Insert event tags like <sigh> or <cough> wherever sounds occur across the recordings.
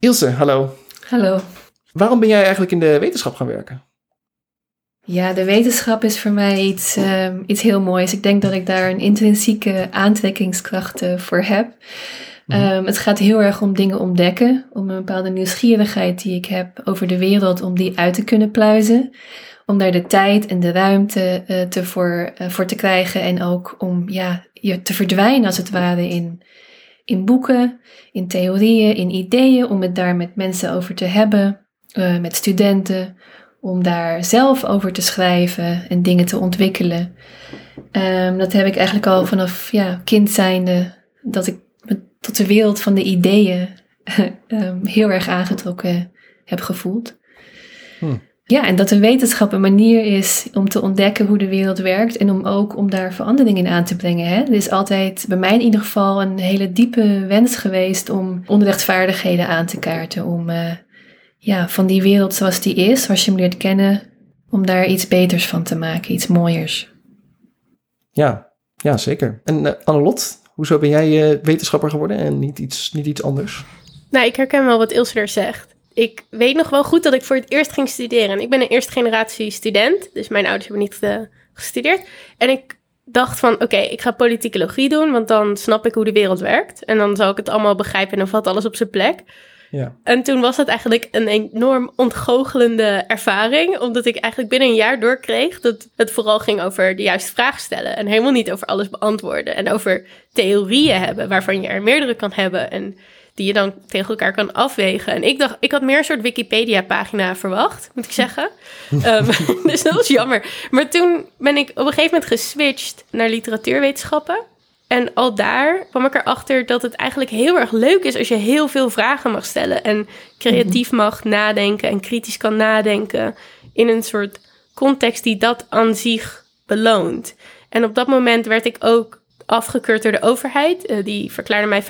Ilse, hallo. Hallo. Waarom ben jij eigenlijk in de wetenschap gaan werken? Ja, de wetenschap is voor mij iets, ehm, iets heel moois. Ik denk dat ik daar een intrinsieke aantrekkingskracht eh, voor heb. Mhm. Ehm, het gaat heel erg om dingen ontdekken, om een bepaalde nieuwsgierigheid die ik heb over de wereld, om die uit te kunnen pluizen. Om daar de tijd en de ruimte eh, te voor, eh, voor te krijgen en ook om ja, je te verdwijnen als het ware in, in boeken, in theorieën, in ideeën, om het daar met mensen over te hebben, eh, met studenten, om daar zelf over te schrijven en dingen te ontwikkelen. Ehm, dat heb ik eigenlijk al vanaf ja, kind zijnde, dat ik me tot de wereld van de ideeën <laughs> ehm, heel erg aangetrokken heb gevoeld. Hmm. Ja, en dat de wetenschap een manier is om te ontdekken hoe de wereld werkt en om ook om daar verandering in aan te brengen. Hè? Er is altijd, bij mij in ieder geval, een hele diepe wens geweest om onrechtvaardigheden aan te kaarten. Om eh, ja, van die wereld zoals die is, zoals je hem leert kennen, om daar iets beters van te maken, iets mooiers. Ja, ja zeker. En uh, Annelot, hoezo ben jij uh, wetenschapper geworden en niet iets, niet iets anders? Nou, ik herken wel wat Ilse er zegt. Ik weet nog wel goed dat ik voor het eerst ging studeren. Ik ben een eerste generatie student, dus mijn ouders hebben niet uh, gestudeerd. En ik dacht van, oké, ik ga politicologie doen, want dan snap ik hoe de wereld werkt. En dan zal ik het allemaal begrijpen en dan valt alles op zijn plek. Ja. En toen was het eigenlijk een enorm ontgoochelende ervaring, omdat ik eigenlijk binnen een jaar doorkreeg dat het vooral ging over de juiste vraag stellen en helemaal niet over alles beantwoorden en over theorieën hebben waarvan je er meerdere kan hebben en die je dan tegen elkaar kan afwegen. En ik dacht, ik had meer een soort Wikipedia-pagina verwacht, moet ik zeggen. um, <laughs> <laughs> dus dat was jammer. Maar toen ben ik op een gegeven moment geswitcht naar literatuurwetenschappen. En al daar kwam ik erachter dat het eigenlijk heel erg leuk is als je heel veel vragen mag stellen. En creatief mag nadenken en kritisch kan nadenken. In een soort context die dat aan zich beloont. En op dat moment werd ik ook afgekeurd door de overheid. Uh, die verklaarde mij 50%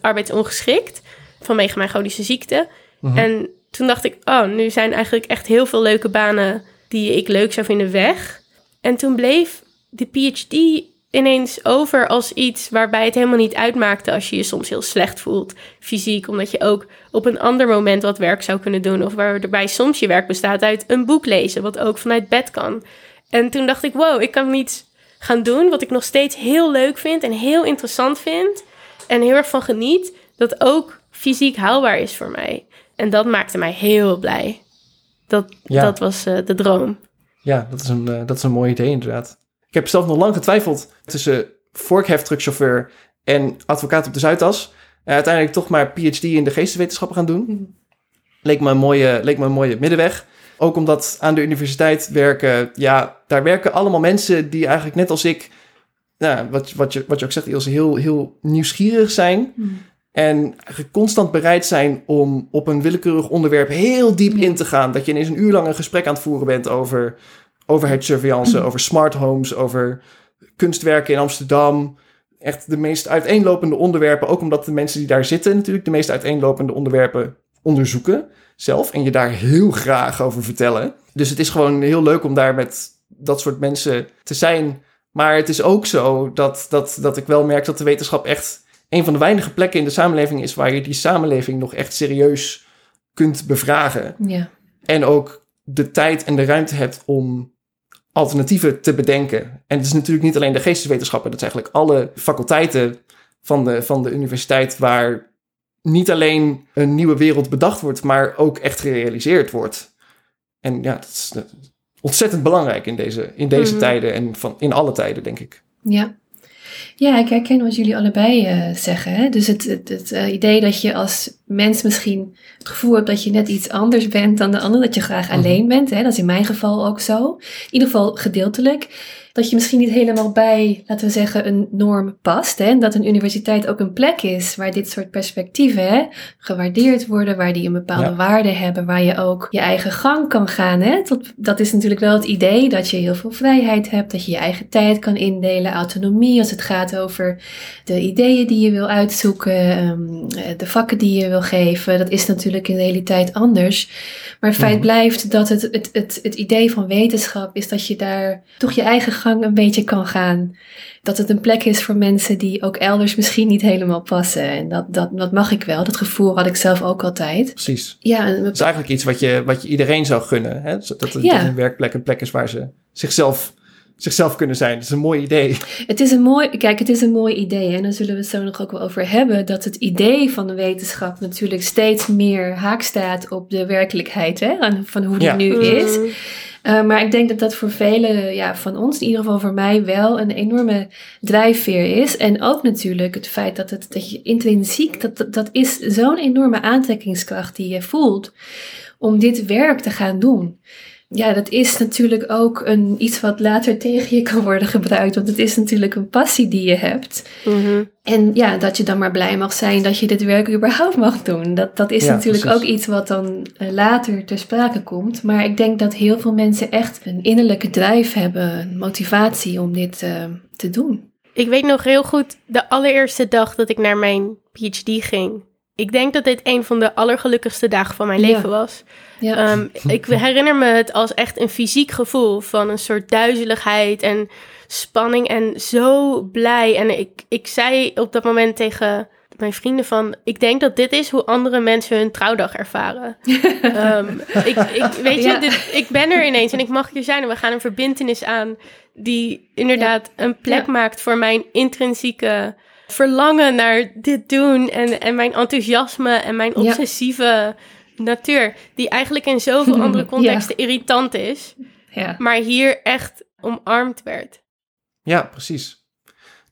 arbeidsongeschikt vanwege mijn chronische ziekte. Mhm. En toen dacht ik, oh, nu zijn eigenlijk echt heel veel leuke banen die ik leuk zou vinden weg. En toen bleef de PhD ineens over als iets waarbij het helemaal niet uitmaakte als je je soms heel slecht voelt fysiek, omdat je ook op een ander moment wat werk zou kunnen doen of waarbij soms je werk bestaat uit een boek lezen, wat ook vanuit bed kan. En toen dacht ik, wow, ik kan iets gaan doen wat ik nog steeds heel leuk vind en heel interessant vind en heel erg van geniet, dat ook fysiek haalbaar is voor mij. En dat maakte mij heel blij. Dat, Ja. dat was eh, de droom. Ja, dat is, een, uh, dat is een mooi idee inderdaad. Ik heb zelf nog lang getwijfeld tussen vorkheftruckchauffeur en advocaat op de Zuidas. Uh, uiteindelijk toch maar PhD in de geesteswetenschappen gaan doen. Leek me, een mooie, leek me een mooie middenweg. Ook omdat aan de universiteit werken, ja, daar werken allemaal mensen die eigenlijk net als ik, nou, wat, wat, je, wat je ook zegt, Ilse, heel, heel nieuwsgierig zijn. Mm. En constant bereid zijn om op een willekeurig onderwerp heel diep in te gaan. Dat je ineens een uur lang een gesprek aan het voeren bent over overheidssurveillance, <clears throat> over smart homes, over kunstwerken in Amsterdam. Echt de meest uiteenlopende onderwerpen. Ook omdat de mensen die daar zitten natuurlijk de meest uiteenlopende onderwerpen onderzoeken zelf. En je daar heel graag over vertellen. Dus het is gewoon heel leuk om daar met dat soort mensen te zijn. Maar het is ook zo dat, dat, dat ik wel merk dat de wetenschap echt een van de weinige plekken in de samenleving is waar je die samenleving nog echt serieus kunt bevragen. Ja. En ook de tijd en de ruimte hebt om alternatieven te bedenken. En het is natuurlijk niet alleen de geesteswetenschappen, dat is eigenlijk alle faculteiten van de, van de universiteit waar niet alleen een nieuwe wereld bedacht wordt, maar ook echt gerealiseerd wordt. En ja, dat is, is ontzettend belangrijk in deze, in deze Mhm. tijden en van, in alle tijden, denk ik. Ja. Ja, ik herken wat jullie allebei eh, zeggen. Hè? Dus het, het, het eh, idee dat je als mens misschien het gevoel hebt dat je net iets anders bent dan de ander, dat je graag Mhm. alleen bent. Hè? Dat is in mijn geval ook zo. In ieder geval gedeeltelijk. Dat je misschien niet helemaal bij, laten we zeggen, een norm past. Hè? En dat een universiteit ook een plek is waar dit soort perspectieven hè, gewaardeerd worden, waar die een bepaalde Ja. waarde hebben, waar je ook je eigen gang kan gaan. Hè? Tot, dat is natuurlijk wel het idee dat je heel veel vrijheid hebt, dat je je eigen tijd kan indelen, autonomie als het gaat over de ideeën die je wil uitzoeken, ehm, eh, de vakken die je wil geven. Dat is natuurlijk in de realiteit anders. Maar feit Mhm. blijft dat het, het, het, het idee van wetenschap is dat je daar toch je eigen gang een beetje kan gaan. Dat het een plek is voor mensen die ook elders misschien niet helemaal passen. En dat, dat, dat mag ik wel. Dat gevoel had ik zelf ook altijd. Precies. Ja, en Dat is eigenlijk iets wat je, wat je iedereen zou gunnen. Hè? Dat, dat, Ja. dat een werkplek een plek is waar ze zichzelf, zichzelf kunnen zijn. Dat is een mooi idee. Het is een mooi, kijk, het is een mooi idee. En daar zullen we het zo nog ook wel over hebben. Dat het idee van de wetenschap natuurlijk steeds meer haak staat op de werkelijkheid. Hè? En van hoe die Ja. nu is. Uh, maar ik denk dat dat voor velen ja, van ons, in ieder geval voor mij, wel een enorme drijfveer is. En ook natuurlijk het feit dat, het, dat je intrinsiek, dat, dat is zo'n enorme aantrekkingskracht die je voelt om dit werk te gaan doen. Ja, dat is natuurlijk ook een, iets wat later tegen je kan worden gebruikt. Want het is natuurlijk een passie die je hebt. Mhm. En ja, dat je dan maar blij mag zijn dat je dit werk überhaupt mag doen. Dat, dat is Ja, natuurlijk precies. ook iets wat dan eh, later ter sprake komt. Maar ik denk dat heel veel mensen echt een innerlijke drijf hebben, een motivatie om dit eh, te doen. Ik weet nog heel goed de allereerste dag dat ik naar mijn PhD ging. Ik denk dat dit een van de allergelukkigste dagen van mijn Ja. leven was. Ja, Ehm, ik <laughs> herinner me het als echt een fysiek gevoel van een soort duizeligheid en spanning en zo blij. En ik, ik zei op dat moment tegen mijn vrienden van, ik denk dat dit is hoe andere mensen hun trouwdag ervaren. <laughs> Ehm, ik, ik, weet je, Ja. dit, ik ben er ineens en ik mag hier zijn en we gaan een verbindenis aan die inderdaad een plek maakt voor mijn intrinsieke verlangen naar dit doen en, en mijn enthousiasme en mijn Ja. obsessieve natuur, die eigenlijk in zoveel <laughs> andere Ja. contexten irritant is, ja. maar hier echt omarmd werd. Ja, precies.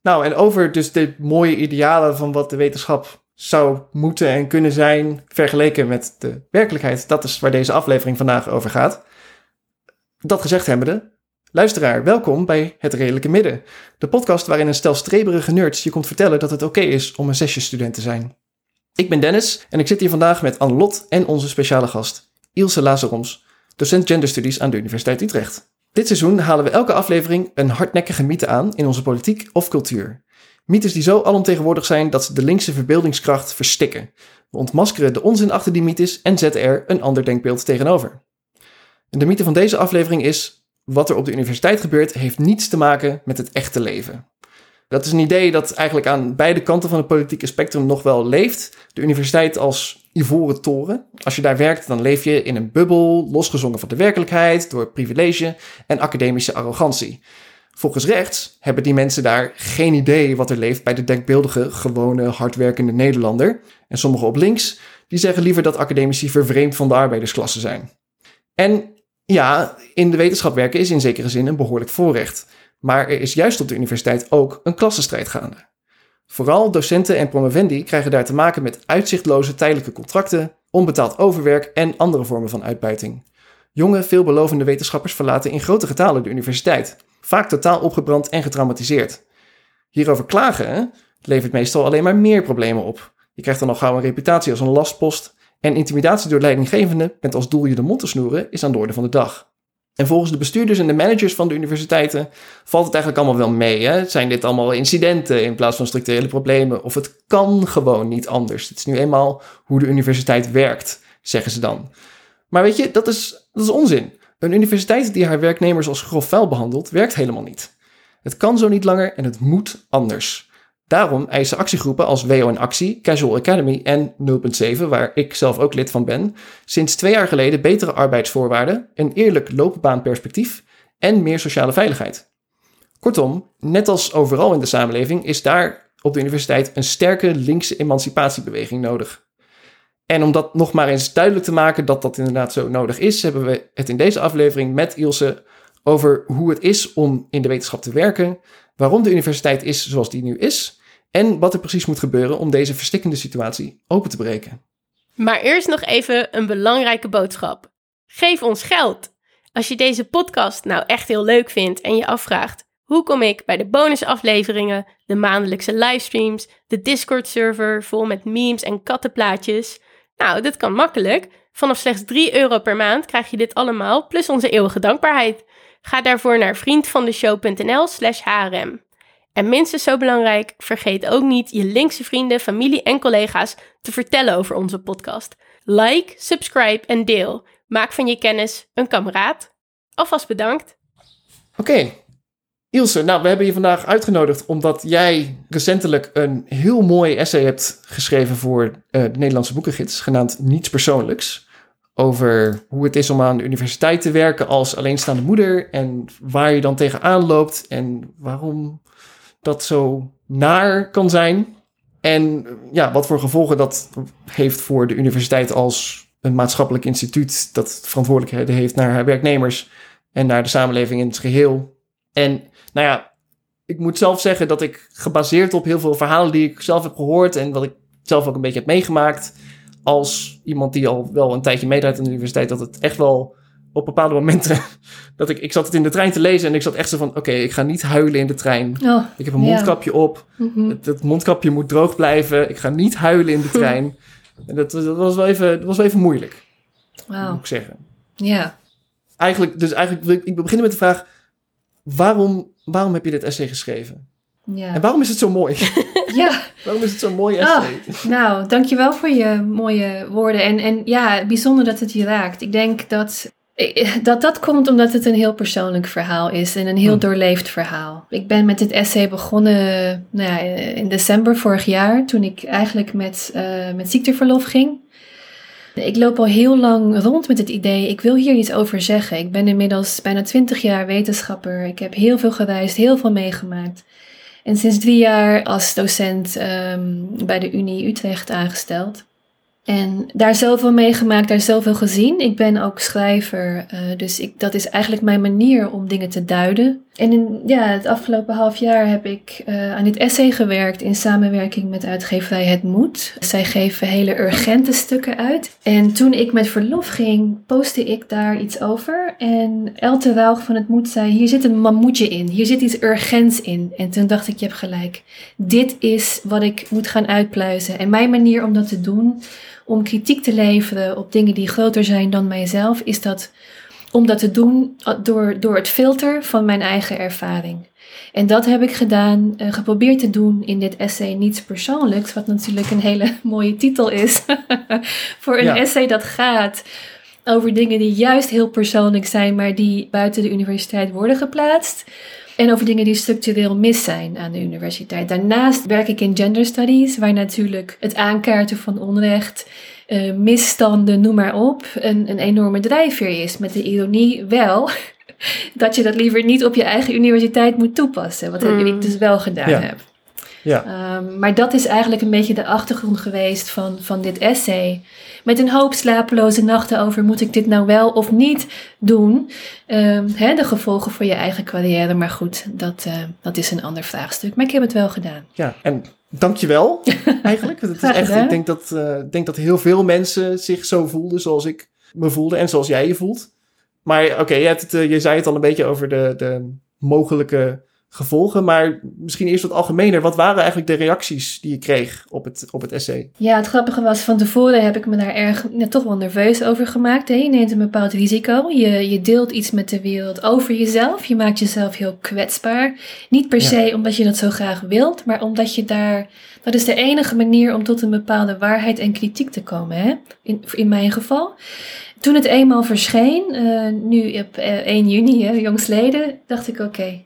Nou, en over dus de mooie idealen van wat de wetenschap zou moeten en kunnen zijn, vergeleken met de werkelijkheid. Dat is waar deze aflevering vandaag over gaat. Dat gezegd hebbende, luisteraar, welkom bij Het Redelijke Midden. De podcast waarin een stel streberige nerds je komt vertellen dat het oké is om een zesjesstudent te zijn. Ik ben Dennis en ik zit hier vandaag met Annelot en onze speciale gast, Ilse Lazaroms, docent genderstudies aan de Universiteit Utrecht. Dit seizoen halen we elke aflevering een hardnekkige mythe aan in onze politiek of cultuur. Mythes die zo alomtegenwoordig zijn dat ze de linkse verbeeldingskracht verstikken. We ontmaskeren de onzin achter die mythes en zetten er een ander denkbeeld tegenover. En de mythe van deze aflevering is: wat er op de universiteit gebeurt, heeft niets te maken met het echte leven. Dat is een idee dat eigenlijk aan beide kanten van het politieke spectrum nog wel leeft. De universiteit als ivoren toren. Als je daar werkt, dan leef je in een bubbel, losgezongen van de werkelijkheid, door privilege en academische arrogantie. Volgens rechts hebben die mensen daar geen idee wat er leeft bij de denkbeeldige, gewone, hardwerkende Nederlander. En sommigen op links, die zeggen liever dat academici vervreemd van de arbeidersklasse zijn. En ja, in de wetenschap werken is in zekere zin een behoorlijk voorrecht. Maar er is juist op de universiteit ook een klassenstrijd gaande. Vooral docenten en promovendi krijgen daar te maken met uitzichtloze tijdelijke contracten, onbetaald overwerk en andere vormen van uitbuiting. Jonge, veelbelovende wetenschappers verlaten in grote getalen de universiteit, vaak totaal opgebrand en getraumatiseerd. Hierover klagen levert meestal alleen maar meer problemen op. Je krijgt dan al gauw een reputatie als een lastpost en intimidatie door leidinggevenden met als doel je de mond te snoeren is aan de orde van de dag. En volgens de bestuurders en de managers van de universiteiten valt het eigenlijk allemaal wel mee. Hè? Zijn dit allemaal incidenten in plaats van structurele problemen? Of het kan gewoon niet anders. Het is nu eenmaal hoe de universiteit werkt, zeggen ze dan. Maar weet je, dat is, dat is onzin. Een universiteit die haar werknemers als grof vuil behandelt, werkt helemaal niet. Het kan zo niet langer en het moet anders. Daarom eisen actiegroepen als WO in Actie, Casual Academy en 0.7, waar ik zelf ook lid van ben, sinds twee jaar geleden betere arbeidsvoorwaarden, een eerlijk loopbaanperspectief en meer sociale veiligheid. Kortom, net als overal in de samenleving is daar op de universiteit een sterke linkse emancipatiebeweging nodig. En om dat nog maar eens duidelijk te maken dat dat inderdaad zo nodig is, hebben we het in deze aflevering met Ilse over hoe het is om in de wetenschap te werken, waarom de universiteit is zoals die nu is en wat er precies moet gebeuren om deze verstikkende situatie open te breken. Maar eerst nog even een belangrijke boodschap. Geef ons geld. Als je deze podcast nou echt heel leuk vindt en je afvraagt: hoe kom ik bij de bonusafleveringen, de maandelijkse livestreams, de Discord-server vol met memes en kattenplaatjes? Nou, dit kan makkelijk. Vanaf slechts 3 euro per maand krijg je dit allemaal, plus onze eeuwige dankbaarheid. Ga daarvoor naar vriendvandeshow.nl/slash hrm. En minstens zo belangrijk, vergeet ook niet je linkse vrienden, familie en collega's te vertellen over onze podcast. Like, subscribe en deel. Maak van je kennis een kameraad. Alvast bedankt. Oké. Ilse, nou, we hebben je vandaag uitgenodigd omdat jij recentelijk een heel mooi essay hebt geschreven voor uh, de Nederlandse Boekengids, genaamd Niets Persoonlijks. Over hoe het is om aan de universiteit te werken als alleenstaande moeder en waar je dan tegenaan loopt en waarom dat zo naar kan zijn. En ja, wat voor gevolgen dat heeft voor de universiteit als een maatschappelijk instituut dat verantwoordelijkheden heeft naar haar werknemers en naar de samenleving in het geheel. En nou ja, ik moet zelf zeggen dat ik gebaseerd op heel veel verhalen die ik zelf heb gehoord en wat ik zelf ook een beetje heb meegemaakt, als iemand die al wel een tijdje meedraait aan de universiteit, dat het echt wel op bepaalde momenten <laughs> dat ik, ik zat het in de trein te lezen en ik zat echt zo van, oké, ik ga niet huilen in de trein. Oh, Ik heb een mondkapje op. mhm. Het, het mondkapje moet droog blijven. Ik ga niet huilen in de <laughs> trein. En dat, dat, was wel even, dat was wel even moeilijk, Wauw. moet ik zeggen. Ja. Eigenlijk, dus eigenlijk wil ik, beginnen met de vraag: waarom, waarom heb je dit essay geschreven? Ja. En waarom is het zo mooi? <laughs> ja. waarom is het zo'n mooi Ah, essay? nou, dankjewel voor je mooie woorden. En, en ja, bijzonder dat het je raakt. Ik denk dat, dat dat komt omdat het een heel persoonlijk verhaal is en een heel Hmm. doorleefd verhaal. Ik ben met dit essay begonnen nou ja, in december vorig jaar, toen ik eigenlijk met, eh, met ziekteverlof ging. Ik loop al heel lang rond met het idee, ik wil hier iets over zeggen. Ik ben inmiddels bijna twintig jaar wetenschapper. Ik heb heel veel gereisd, heel veel meegemaakt. En sinds drie jaar als docent ehm, bij de Unie Utrecht aangesteld. En daar zoveel meegemaakt, daar zoveel gezien. Ik ben ook schrijver, eh, dus ik, dat is eigenlijk mijn manier om dingen te duiden. En in ja, het afgelopen half jaar heb ik eh, aan dit essay gewerkt in samenwerking met uitgeverij Het Moed. Zij geven hele urgente stukken uit. En toen ik met verlof ging, postte ik daar iets over. En Elte Rauch van Het Moed zei, hier zit een mammoetje in. Hier zit iets urgents in. En toen dacht ik, je hebt gelijk. Dit is wat ik moet gaan uitpluizen. En mijn manier om dat te doen om kritiek te leveren op dingen die groter zijn dan mijzelf, is dat om dat te doen door, door het filter van mijn eigen ervaring. En dat heb ik gedaan, eh, geprobeerd te doen in dit essay Niets Persoonlijks, wat natuurlijk een hele <laughs> mooie titel is <laughs> voor een Ja. essay dat gaat over dingen die juist heel persoonlijk zijn, maar die buiten de universiteit worden geplaatst. En over dingen die structureel mis zijn aan de universiteit. Daarnaast werk ik in gender studies, waar natuurlijk het aankaarten van onrecht, eh, misstanden, noem maar op, een, een enorme drijfveer is. Met de ironie wel <laughs> dat je dat liever niet op je eigen universiteit moet toepassen. Wat Mm. ik dus wel gedaan Ja. heb. Ja. Ehm, maar dat is eigenlijk een beetje de achtergrond geweest van, van dit essay. Met een hoop slapeloze nachten over moet ik dit nou wel of niet doen. Ehm, hè, de gevolgen voor je eigen carrière. Maar goed, dat, eh, dat is een ander vraagstuk. Maar ik heb het wel gedaan. Ja, en dankjewel <laughs> eigenlijk. Het is echt, ik denk dat, ik denk dat heel veel mensen zich zo voelden zoals ik me voelde en zoals jij je voelt. Maar oké, je, hebt het, eh, je zei het al een beetje over de, de mogelijke gevolgen. Maar misschien eerst wat algemener. Wat waren eigenlijk de reacties die je kreeg op het, op het essay? Ja, het grappige was, van tevoren heb ik me daar erg ja, toch wel nerveus over gemaakt. Hè? Je neemt een bepaald risico. Je, je deelt iets met de wereld over jezelf. Je maakt jezelf heel kwetsbaar. Niet per Ja. se omdat je dat zo graag wilt, maar omdat je daar. Dat is de enige manier om tot een bepaalde waarheid en kritiek te komen. Hè? In, in mijn geval. Toen het eenmaal verscheen, eh, nu op eh, 1 juni, hè, jongstleden, dacht ik: oké,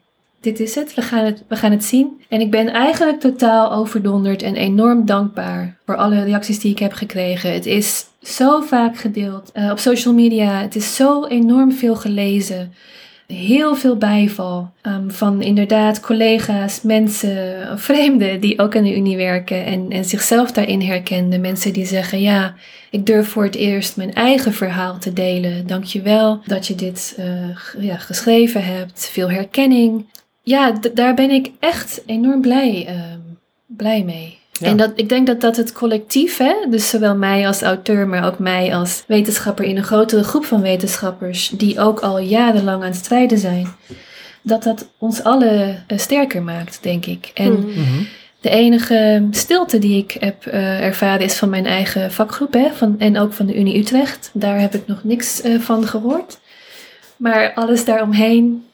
dit is het. We gaan het, we gaan het zien. En ik ben eigenlijk totaal overdonderd en enorm dankbaar voor alle reacties die ik heb gekregen. Het is zo vaak gedeeld eh, op social media. Het is zo enorm veel gelezen. Heel veel bijval ehm, van inderdaad collega's, mensen, <laughs> vreemden die ook aan de Unie werken en, en zichzelf daarin herkenden. Mensen die zeggen: Ja, ik durf voor het eerst mijn eigen verhaal te delen. Dank je wel dat je dit eh, ja, geschreven hebt. Veel herkenning ja, d- daar ben ik echt enorm blij, ehm, blij mee. Ja. En dat, ik denk dat dat het collectief, hè, dus zowel mij als auteur, maar ook mij als wetenschapper in een grotere groep van wetenschappers, die ook al jarenlang aan het strijden zijn, dat dat ons allen eh, sterker maakt, denk ik. En Mm. de enige stilte die ik heb eh, ervaren is van mijn eigen vakgroep hè, van, en ook van de Unie Utrecht. Daar heb ik nog niks eh, van gehoord. Maar alles daaromheen,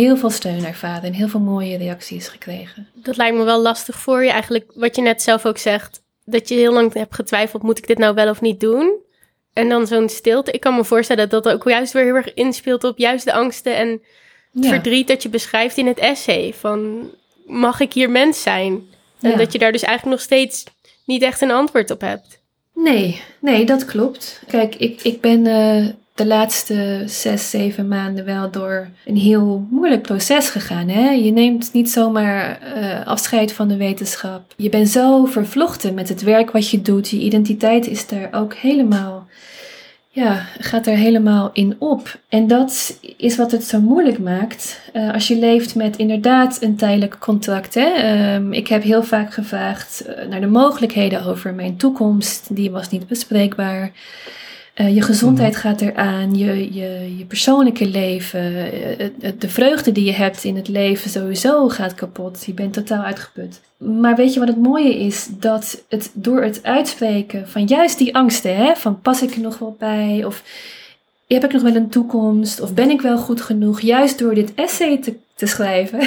heel veel steun ervaren en heel veel mooie reacties gekregen. Dat lijkt me wel lastig voor je eigenlijk, wat je net zelf ook zegt. Dat je heel lang hebt getwijfeld, moet ik dit nou wel of niet doen? En dan zo'n stilte. Ik kan me voorstellen dat dat ook juist weer heel erg inspeelt op juist de angsten en Ja. verdriet dat je beschrijft in het essay. Van, mag ik hier mens zijn? En Ja. dat je daar dus eigenlijk nog steeds niet echt een antwoord op hebt. Nee, nee, dat klopt. Kijk, ik, ik ben eh, de laatste zes, zeven maanden wel door een heel moeilijk proces gegaan. Hè? Je neemt niet zomaar eh, afscheid van de wetenschap. Je bent zo vervlochten met het werk wat je doet. Je identiteit is daar ook helemaal, ja, gaat er helemaal in op. En dat is wat het zo moeilijk maakt eh, als je leeft met inderdaad een tijdelijk contract. Hè? Ehm, ik heb heel vaak gevraagd eh, naar de mogelijkheden over mijn toekomst. Die was niet bespreekbaar. Eh, je gezondheid gaat eraan, je, je, je persoonlijke leven, eh, de vreugde die je hebt in het leven sowieso gaat kapot. Je bent totaal uitgeput. Maar weet je wat het mooie is? Dat het door het uitspreken van juist die angsten, hè, van pas ik er nog wel bij? Of heb ik nog wel een toekomst? Of ben ik wel goed genoeg? Juist door dit essay te, te schrijven,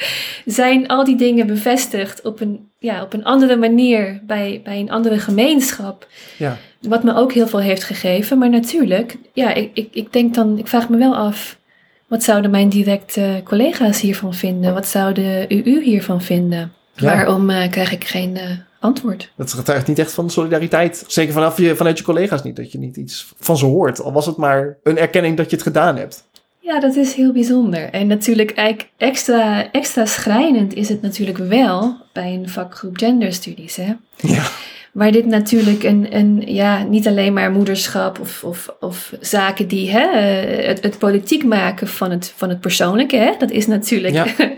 <laughs> zijn al die dingen bevestigd op een, ja, op een andere manier bij, bij een andere gemeenschap. Ja. Wat me ook heel veel heeft gegeven. Maar natuurlijk, ja, ik, ik, ik denk dan, ik vraag me wel af. Wat zouden mijn directe collega's hiervan vinden? Wat zou de UU hiervan vinden? Ja. Waarom eh, krijg ik geen eh, antwoord? Dat getuigt niet echt van solidariteit. Zeker vanaf je, vanuit je collega's niet. Dat je niet iets van ze hoort. Al was het maar een erkenning dat je het gedaan hebt. Ja, dat is heel bijzonder. En natuurlijk eigenlijk extra, extra schrijnend is het natuurlijk wel bij een vakgroep genderstudies. Hè? Ja. Waar dit natuurlijk een, een ja, niet alleen maar moederschap of, of, of zaken die hè, eh, het, het politiek maken van het, van het persoonlijke. Hè? Dat is natuurlijk Ja. <laughs>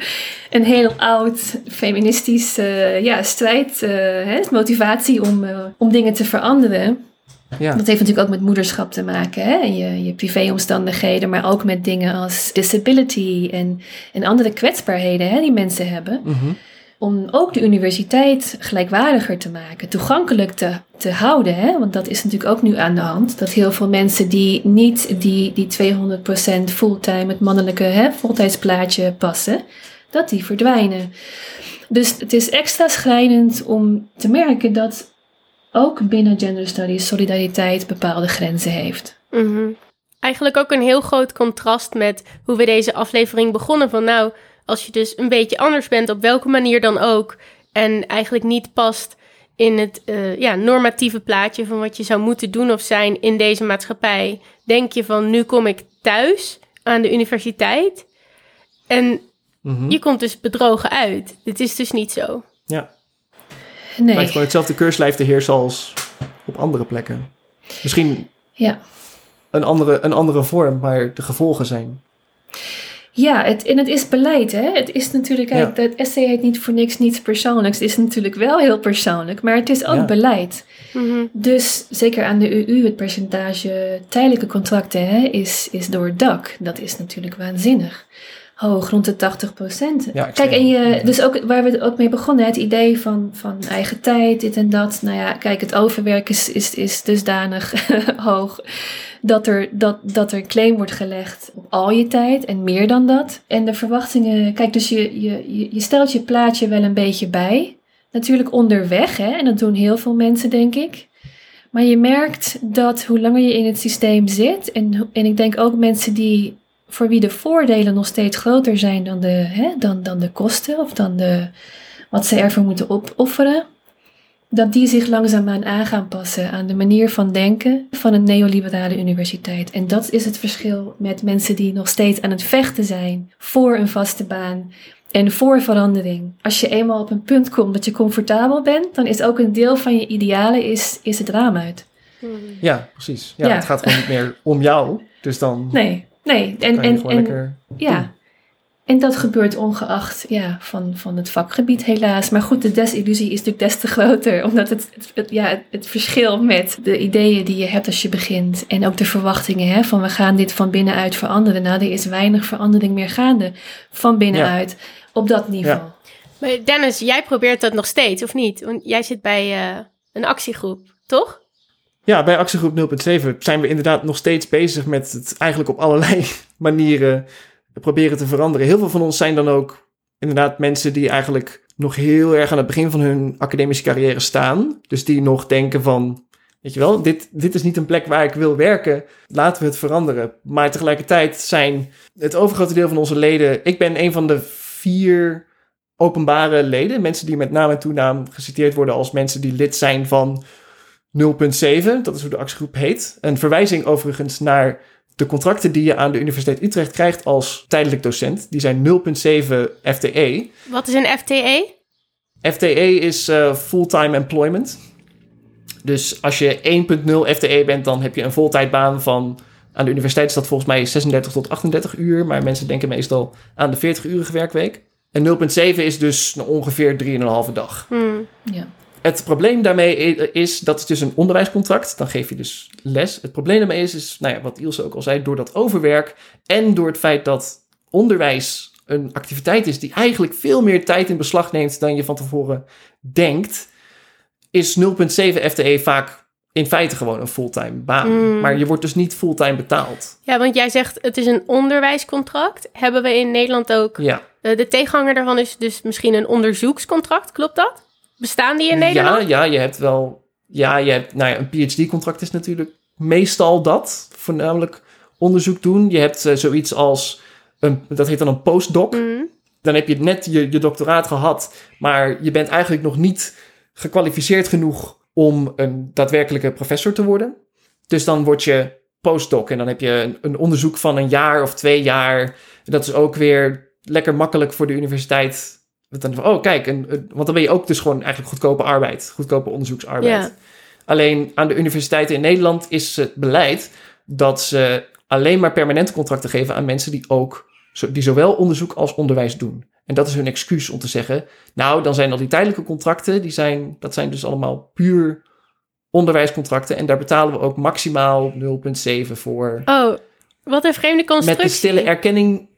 een heel oud feministisch eh, ja, strijd, eh, hè, motivatie om, om dingen te veranderen. Ja. Dat heeft natuurlijk ook met moederschap te maken, hè? En je, je privéomstandigheden, maar ook met dingen als disability en, en andere kwetsbaarheden hè, die mensen hebben. Mhm. Om ook de universiteit gelijkwaardiger te maken, toegankelijk te, te houden. Hè? Want dat is natuurlijk ook nu aan de hand. Dat heel veel mensen die niet die, die 200% fulltime, het mannelijke hè, voltijdsplaatje passen, dat die verdwijnen. Dus het is extra schrijnend om te merken dat ook binnen gender studies solidariteit bepaalde grenzen heeft. Mhm. Eigenlijk ook een heel groot contrast met hoe we deze aflevering begonnen. Van nou, als je dus een beetje anders bent, op welke manier dan ook. En eigenlijk niet past in het eh, ja, normatieve plaatje van wat je zou moeten doen of zijn in deze maatschappij. Denk je van nu kom ik thuis aan de universiteit. En Mhm. je komt dus bedrogen uit. Dit is dus niet zo. Ja. Nee. Lijkt gewoon hetzelfde keurslijf te heersen als op andere plekken. Misschien Ja. een andere, een andere vorm, maar de gevolgen zijn. Ja, het, en het is beleid, hè? Het is natuurlijk, kijk, Ja. het essay heet niet voor niks niets persoonlijks. Het is natuurlijk wel heel persoonlijk, maar het is ook Ja. beleid. Mhm. Dus zeker aan de UU, het percentage tijdelijke contracten hè, is, is door het dak. Dat is natuurlijk waanzinnig. Hoog, rond de 80 procent. Ja, Kijk, en je, dus ook waar we ook mee begonnen, het idee van, van eigen tijd, dit en dat. Nou ja, kijk, het overwerk is, is, is dusdanig <laughs> hoog dat er, dat, dat er een claim wordt gelegd op al je tijd en meer dan dat. En de verwachtingen, kijk, dus je, je, je, stelt je plaatje wel een beetje bij. Natuurlijk onderweg, hè, en dat doen heel veel mensen, denk ik. Maar je merkt dat hoe langer je in het systeem zit, en, en ik denk ook mensen die voor wie de voordelen nog steeds groter zijn dan de, hè, dan, dan de kosten of dan de, wat ze ervoor moeten opofferen, dat die zich langzaamaan aan gaan passen aan de manier van denken van een neoliberale universiteit. En dat is het verschil met mensen die nog steeds aan het vechten zijn voor een vaste baan en voor verandering. Als je eenmaal op een punt komt dat je comfortabel bent, dan is ook een deel van je idealen is, is het raam uit. Mhm. Ja, precies. Ja, Ja. Het gaat gewoon niet meer om jou. Dus dan Nee, nee. En, kan je en, gewoon en, lekker... Ja. En dat gebeurt ongeacht ja, van, van het vakgebied helaas. Maar goed, de desillusie is natuurlijk des te groter. <laughs> Omdat het, het, het- ja, het, het verschil met de ideeën die je hebt als je begint. En ook de verwachtingen hè, van we gaan dit van binnenuit veranderen. Nou, er is weinig verandering meer gaande van binnenuit op dat niveau. Ja. Maar Dennis, jij probeert dat nog steeds, of niet? Want jij zit bij eh, een actiegroep, toch? Ja, bij actiegroep 0.7 zijn we inderdaad nog steeds bezig met het eigenlijk op allerlei <laughs> manieren proberen te veranderen. Heel veel van ons zijn dan ook inderdaad mensen die eigenlijk nog heel erg aan het begin van hun academische carrière staan. Dus die nog denken van, weet je wel, dit, dit is niet een plek waar ik wil werken. Laten we het veranderen. Maar tegelijkertijd zijn het overgrote deel van onze leden... Ik ben een van de vier openbare leden. Mensen die met naam en toenaam geciteerd worden als mensen die lid zijn van 0.7. Dat is hoe de actiegroep heet. Een verwijzing overigens naar de contracten die je aan de Universiteit Utrecht krijgt als tijdelijk docent. Die zijn 0.7 FTE. Wat is een FTE? FTE is uh, fulltime employment. Dus als je 1.0 FTE bent, dan heb je een voltijdbaan van... Aan de universiteit is dat volgens mij 36 tot 38 uur. Maar mensen denken meestal aan de 40-urige werkweek. En 0.7 is dus ongeveer 3,5 dag. Hmm. Ja. Het probleem daarmee is, dat is dus een onderwijscontract. Dan geef je dus les. Het probleem daarmee is, is nou ja, wat Ilse ook al zei, door dat overwerk en door het feit dat onderwijs een activiteit is die eigenlijk veel meer tijd in beslag neemt dan je van tevoren denkt, is 0.7 FTE vaak in feite gewoon een fulltime baan. Mm. Maar je wordt dus niet fulltime betaald. Ja, want jij zegt het is een onderwijscontract. Hebben we in Nederland ook... Ja, de tegenhanger daarvan is dus misschien een onderzoekscontract. Klopt dat? Bestaan die in Nederland? ja, ja, je hebt wel. Ja, je hebt. Nou ja, een PhD-contract is natuurlijk meestal dat. Voornamelijk onderzoek doen. Je hebt eh, zoiets als. Een, dat heet dan een postdoc. Mhm. Dan heb je net je, je doctoraat gehad. Maar je bent eigenlijk nog niet gekwalificeerd genoeg om een daadwerkelijke professor te worden. Dus dan word je postdoc. En dan heb je een, een onderzoek van een jaar of twee jaar. Dat is ook weer lekker makkelijk voor de universiteit. Dan van, oh kijk, een, een- want dan ben je ook dus gewoon eigenlijk goedkope arbeid, goedkope onderzoeksarbeid. Ja. Alleen aan de universiteiten in Nederland is het beleid dat ze alleen maar permanente contracten geven aan mensen die ook die zowel onderzoek als onderwijs doen. En dat is hun excuus om te zeggen, nou dan zijn al die tijdelijke contracten, die zijn, dat zijn dus allemaal puur onderwijscontracten en daar betalen we ook maximaal 0,7 voor. Oh, wat een vreemde constructie. Met de stille erkenning.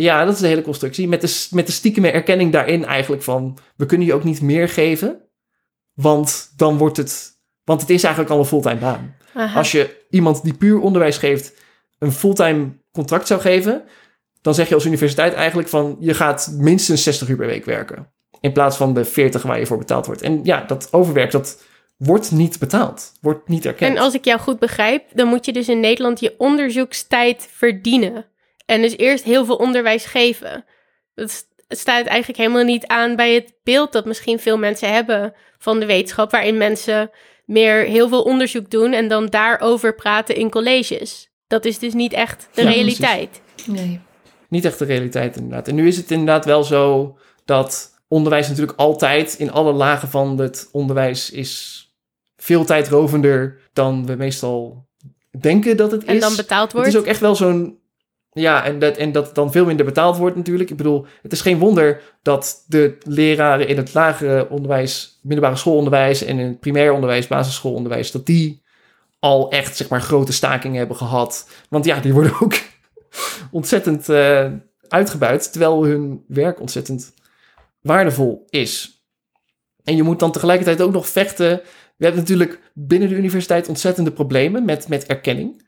Ja, dat is de hele constructie. Met de, met de stiekeme erkenning daarin eigenlijk van... we kunnen je ook niet meer geven. Want dan wordt het... Want het is eigenlijk al een fulltime baan. Aha. Als je iemand die puur onderwijs geeft... een fulltime contract zou geven... dan zeg je als universiteit eigenlijk van... je gaat minstens 60 uur per week werken. In plaats van de 40 waar je voor betaald wordt. En ja, dat overwerk, dat wordt niet betaald. Wordt niet erkend. En als ik jou goed begrijp, dan moet je dus in Nederland je onderzoekstijd verdienen. En dus eerst heel veel onderwijs geven. Dat st- staat eigenlijk helemaal niet aan bij het beeld dat misschien veel mensen hebben van de wetenschap, waarin mensen meer heel veel onderzoek doen en dan daarover praten in colleges. Dat is dus niet echt de Ja, realiteit. Nee. niet echt de realiteit inderdaad. En nu is het inderdaad wel zo dat onderwijs natuurlijk altijd in alle lagen van het onderwijs is veel tijdrovender dan we meestal denken dat het is. En dan betaald het wordt. is ook echt wel zo'n ja, en dat, en dat dan veel minder betaald wordt natuurlijk. Ik bedoel, het is geen wonder dat de leraren in het lagere onderwijs, middelbare schoolonderwijs en in het primair onderwijs, basisschoolonderwijs, dat die al echt, zeg maar, grote stakingen hebben gehad. Want ja, die worden ook <laughs> ontzettend eh, uitgebuit, terwijl hun werk ontzettend waardevol is. En je moet dan tegelijkertijd ook nog vechten. We hebben natuurlijk binnen de universiteit ontzettende problemen met, met erkenning.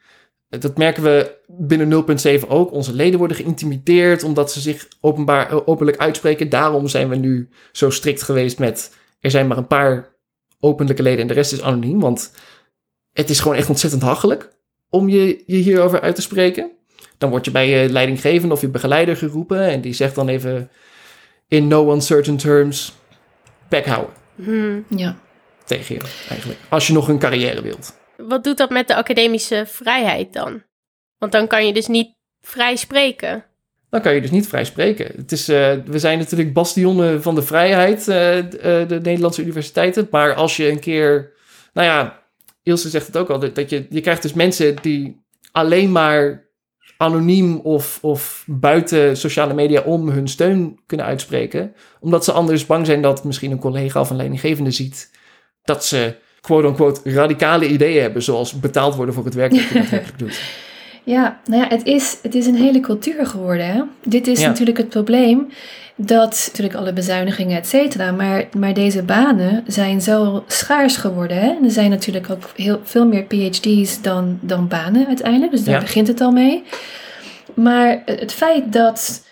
Dat merken we binnen 0.7 ook. Onze leden worden geïntimideerd omdat ze zich openbaar, eh, openlijk uitspreken. Daarom zijn we nu zo strikt geweest met... er zijn maar een paar openlijke leden en de rest is anoniem. Want het is gewoon echt ontzettend hachelijk om je, je hierover uit te spreken. Dan word je bij je leidinggevende of je begeleider geroepen... en die zegt dan even in no uncertain terms... bek houden Hmm. Ja. tegen je eigenlijk. Als je nog een carrière wilt. Wat doet dat met de academische vrijheid dan? Want dan kan je dus niet vrij spreken. Dan kan je dus niet vrij spreken. Het is, eh, we zijn natuurlijk bastionen van de vrijheid, eh, d- eh, de Nederlandse universiteiten. Maar als je een keer, nou ja, Ilse zegt het ook al, dat je, je krijgt dus mensen die alleen maar anoniem of, of buiten sociale media om hun steun kunnen uitspreken. Omdat ze anders bang zijn dat misschien een collega of een leidinggevende ziet dat ze quote-unquote radicale ideeën hebben, zoals betaald worden voor het werk dat je <laughs> daadwerkelijk doet. Ja, nou ja, het is, het is een hele cultuur geworden. Hè? Dit is Ja. natuurlijk het probleem. Dat natuurlijk alle bezuinigingen, et cetera. Maar, maar deze banen zijn zo schaars geworden. Hè? En er zijn natuurlijk ook heel, veel meer PhD's dan, dan banen uiteindelijk. Dus daar Ja. begint het al mee. Maar het feit dat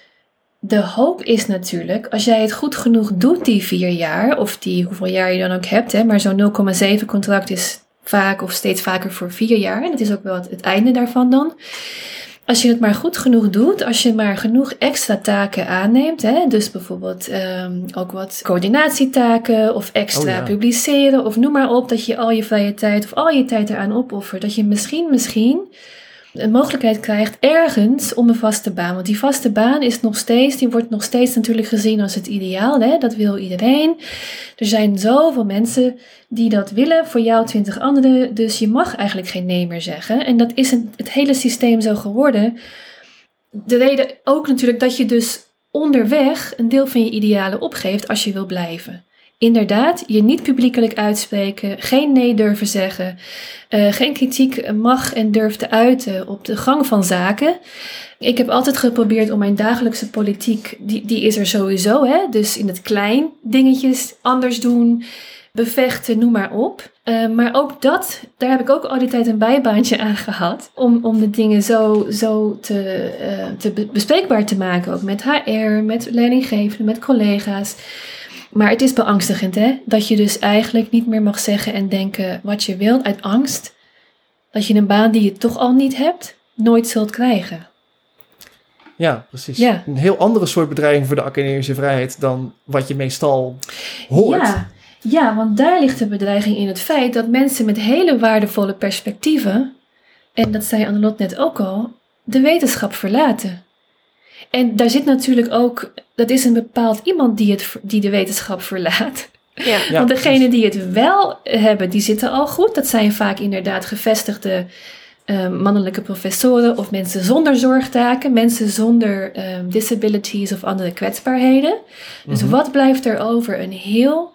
de hoop is natuurlijk, als jij het goed genoeg doet, die vier jaar, of die hoeveel jaar je dan ook hebt, hè, maar zo'n 0,7 contract is vaak of steeds vaker voor vier jaar. En dat is ook wel het, het einde daarvan dan. Als je het maar goed genoeg doet, als je maar genoeg extra taken aanneemt, hè, dus bijvoorbeeld ehm, ook wat coördinatietaken of extra Oh ja. publiceren of noem maar op, dat je al je vrije tijd of al je tijd eraan opoffert, dat je misschien, misschien een mogelijkheid krijgt ergens om een vaste baan. Want die vaste baan is nog steeds, die wordt nog steeds natuurlijk gezien als het ideaal. Hè? Dat wil iedereen. Er zijn zoveel mensen die dat willen, voor jou twintig anderen. Dus je mag eigenlijk geen nee meer zeggen. En dat is een, het hele systeem zo geworden. De reden ook natuurlijk dat je dus onderweg een deel van je idealen opgeeft als je wil blijven. Inderdaad, je niet publiekelijk uitspreken, geen nee durven zeggen, eh, geen kritiek mag en durft te uiten op de gang van zaken. Ik heb altijd geprobeerd om mijn dagelijkse politiek, die, die is er sowieso, hè? dus in het klein dingetjes anders doen, bevechten, noem maar op. Eh, maar ook dat, daar heb ik ook al die tijd een bijbaantje aan gehad. Om, om de dingen zo, zo te, eh, te be- bespreekbaar te maken. Ook met HR, met leidinggevenden, met collega's. Maar het is beangstigend, hè? Dat je dus eigenlijk niet meer mag zeggen en denken wat je wilt uit angst. Dat je een baan die je toch al niet hebt, nooit zult krijgen. Ja, precies. Ja. Een heel andere soort bedreiging voor de academische vrijheid dan wat je meestal hoort. Ja, ja, want daar ligt de bedreiging in het feit dat mensen met hele waardevolle perspectieven, en dat zei Annelot net ook al, de wetenschap verlaten. En daar zit natuurlijk ook, dat is een bepaald iemand die, het, die de wetenschap verlaat. Ja. <laughs> Ja, Want degenen die het wel hebben, die zitten al goed. Dat zijn vaak inderdaad gevestigde eh, mannelijke professoren of mensen zonder zorgtaken, mensen zonder eh, disabilities of andere kwetsbaarheden. Dus Mhm. wat blijft er over? Een heel,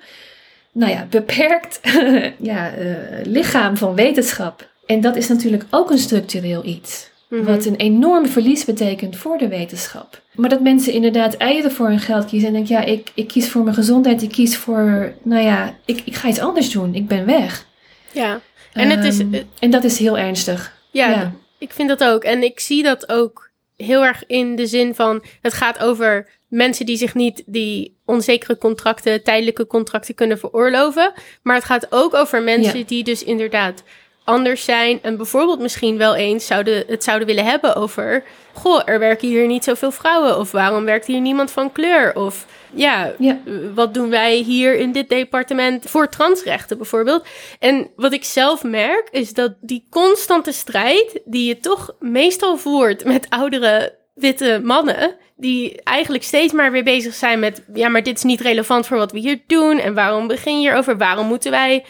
nou ja, beperkt <laughs> ja, eh, lichaam van wetenschap. En dat is natuurlijk ook een structureel iets. Mhm. Wat een enorm verlies betekent voor de wetenschap. Maar dat mensen inderdaad eieren voor hun geld kiezen. En denken, ja, ik, ik kies voor mijn gezondheid. Ik kies voor, nou ja, ik, ik ga iets anders doen. Ik ben weg. ja. En het is, Ehm, eh, en dat is heel ernstig. Ja, Ja. ik vind dat ook. En ik zie dat ook heel erg in de zin van... het gaat over mensen die zich niet die onzekere contracten... tijdelijke contracten kunnen veroorloven. Maar het gaat ook over mensen Ja. die dus inderdaad anders zijn... en bijvoorbeeld misschien wel eens zouden, het zouden willen hebben over... goh, er werken hier niet zoveel vrouwen... of waarom werkt hier niemand van kleur? Of ja, Ja. wat doen wij hier in dit departement voor transrechten bijvoorbeeld? En wat ik zelf merk is dat die constante strijd die je toch meestal voert met oudere witte mannen, die eigenlijk steeds maar weer bezig zijn met, ja, maar dit is niet relevant voor wat we hier doen en waarom begin je hierover? Waarom moeten wij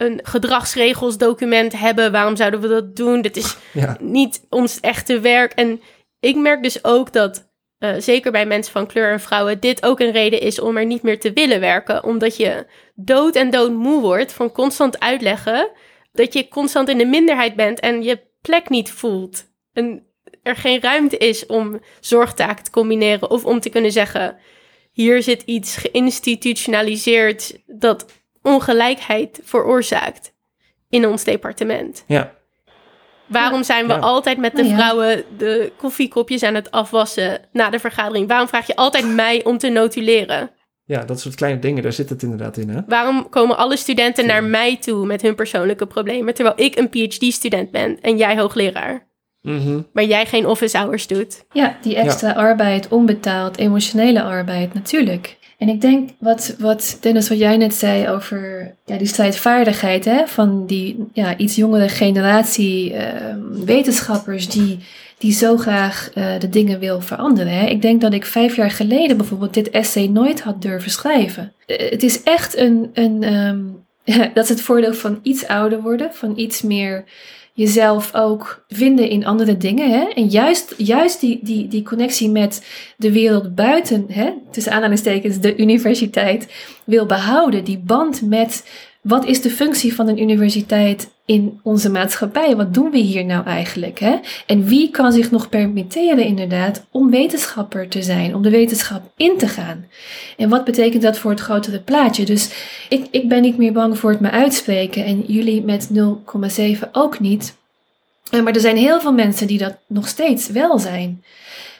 een gedragsregelsdocument hebben? Waarom zouden we dat doen? Dit is <laughs> Ja. niet ons echte werk. En ik merk dus ook dat, eh, zeker bij mensen van kleur en vrouwen, dit ook een reden is om er niet meer te willen werken. Omdat je dood en dood moe wordt van constant uitleggen dat je constant in de minderheid bent en je plek niet voelt. En er geen ruimte is om zorgtaken te combineren of om te kunnen zeggen: hier zit iets geïnstitutionaliseerd dat ongelijkheid veroorzaakt in ons departement. Ja. Waarom zijn we Ja. altijd met de Nou vrouwen de koffiekopjes aan het afwassen na de vergadering? Waarom vraag je altijd mij om te notuleren? ja, dat soort kleine dingen, daar zit het inderdaad in, hè? Waarom komen alle studenten naar mij toe met hun persoonlijke problemen, terwijl ik een PhD-student ben en jij hoogleraar? Mhm. Maar jij geen office hours doet. Ja, die extra arbeid, onbetaald, emotionele arbeid, natuurlijk. En ik denk, wat, wat Dennis, wat jij net zei over ja, die strijdvaardigheid hè, van die ja, iets jongere generatie eh, wetenschappers die, die zo graag eh, de dingen wil veranderen. Hè. Ik denk dat ik vijf jaar geleden bijvoorbeeld dit essay nooit had durven schrijven. Eh, het is echt een, een ehm, <laughs> dat is het voordeel van iets ouder worden, van iets meer jezelf ook vinden in andere dingen. Hè? En juist, juist die, die, die connectie met de wereld buiten, hè? tussen aanhalingstekens de universiteit, wil behouden. Die band met wat is de functie van een universiteit in onze maatschappij? Wat doen we hier nou eigenlijk? Hè? En wie kan zich nog permitteren inderdaad om wetenschapper te zijn, om de wetenschap in te gaan? En wat betekent dat voor het grotere plaatje? Dus ik, ik ben niet meer bang voor het me uitspreken en jullie met 0,7 ook niet. Eh, maar er zijn heel veel mensen die dat nog steeds wel zijn.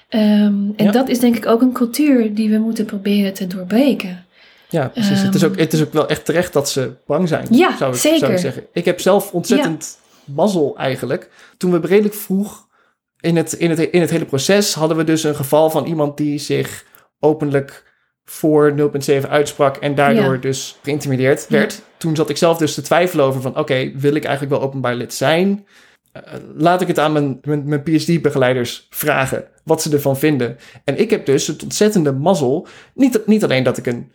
Ehm, en Ja. dat is denk ik ook een cultuur die we moeten proberen te doorbreken. Ja, precies. het, is ook, het is ook wel echt terecht dat ze bang zijn. Ja, zou ik, zeker. Zou ik, zeggen. ik heb zelf ontzettend mazzel eigenlijk. Toen we redelijk vroeg in het, in, het, in het hele proces hadden we dus een geval van iemand die zich openlijk voor 0.7 uitsprak en daardoor Ja. dus geïntimideerd Ja. werd. Toen zat ik zelf dus te twijfelen over van oké, wil ik eigenlijk wel openbaar lid zijn? Eh, laat ik het aan mijn, mijn, mijn PhD-begeleiders vragen wat ze ervan vinden. En ik heb dus het ontzettende mazzel. Niet, niet alleen dat ik een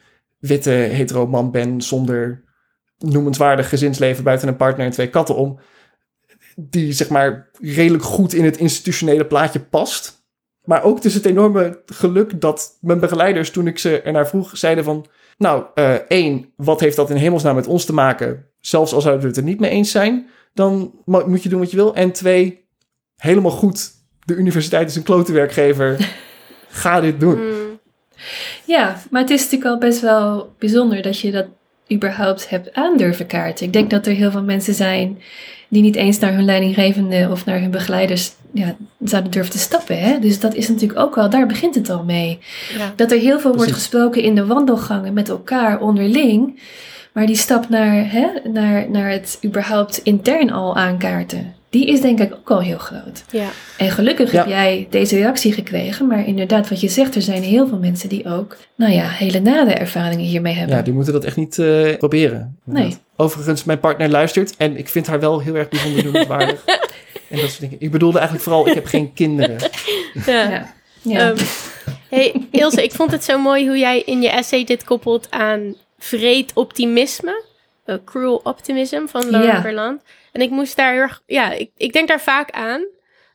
witte hetero man ben zonder noemenswaardig gezinsleven buiten een partner en twee katten om. Die zeg maar redelijk goed in het institutionele plaatje past. Maar ook dus het enorme geluk dat mijn begeleiders, toen ik ze ernaar vroeg, zeiden van... Nou, eh, één, wat heeft dat in hemelsnaam met ons te maken? Zelfs al zouden we het er niet mee eens zijn, dan mo- moet je doen wat je wil. En twee, helemaal goed, de universiteit is een klote werkgever. <laughs> Ga dit doen. Mm. Ja, maar het is natuurlijk al best wel bijzonder dat je dat überhaupt hebt aandurven kaarten. Ik denk dat er heel veel mensen zijn die niet eens naar hun leidinggevende of naar hun begeleiders ja, zouden durven te stappen. Hè? Dus dat is natuurlijk ook wel, daar begint het al mee. Ja. Dat er heel veel wordt gesproken in de wandelgangen met elkaar onderling. Maar die stap naar, hè, naar, naar het überhaupt intern al aankaarten, die is denk ik ook al heel groot. ja. En gelukkig Ja. heb jij deze reactie gekregen. Maar inderdaad, wat je zegt, er zijn heel veel mensen die ook, nou ja, hele nare ervaringen hiermee hebben. Ja, die moeten dat echt niet eh, proberen. Nee. Overigens, mijn partner luistert en ik vind haar wel heel erg bijzonder noemenswaardig. <laughs> en dat soort dingen. Ik bedoelde eigenlijk vooral, ik heb geen kinderen. Ja. ja. ja. Ehm, hey Ilse, ik vond het zo mooi hoe jij in je essay dit koppelt aan vreed optimisme. Eh, cruel optimism van Laurent Ja. Berland. En ik moest daar heel erg, ja, ik, ik denk daar vaak aan.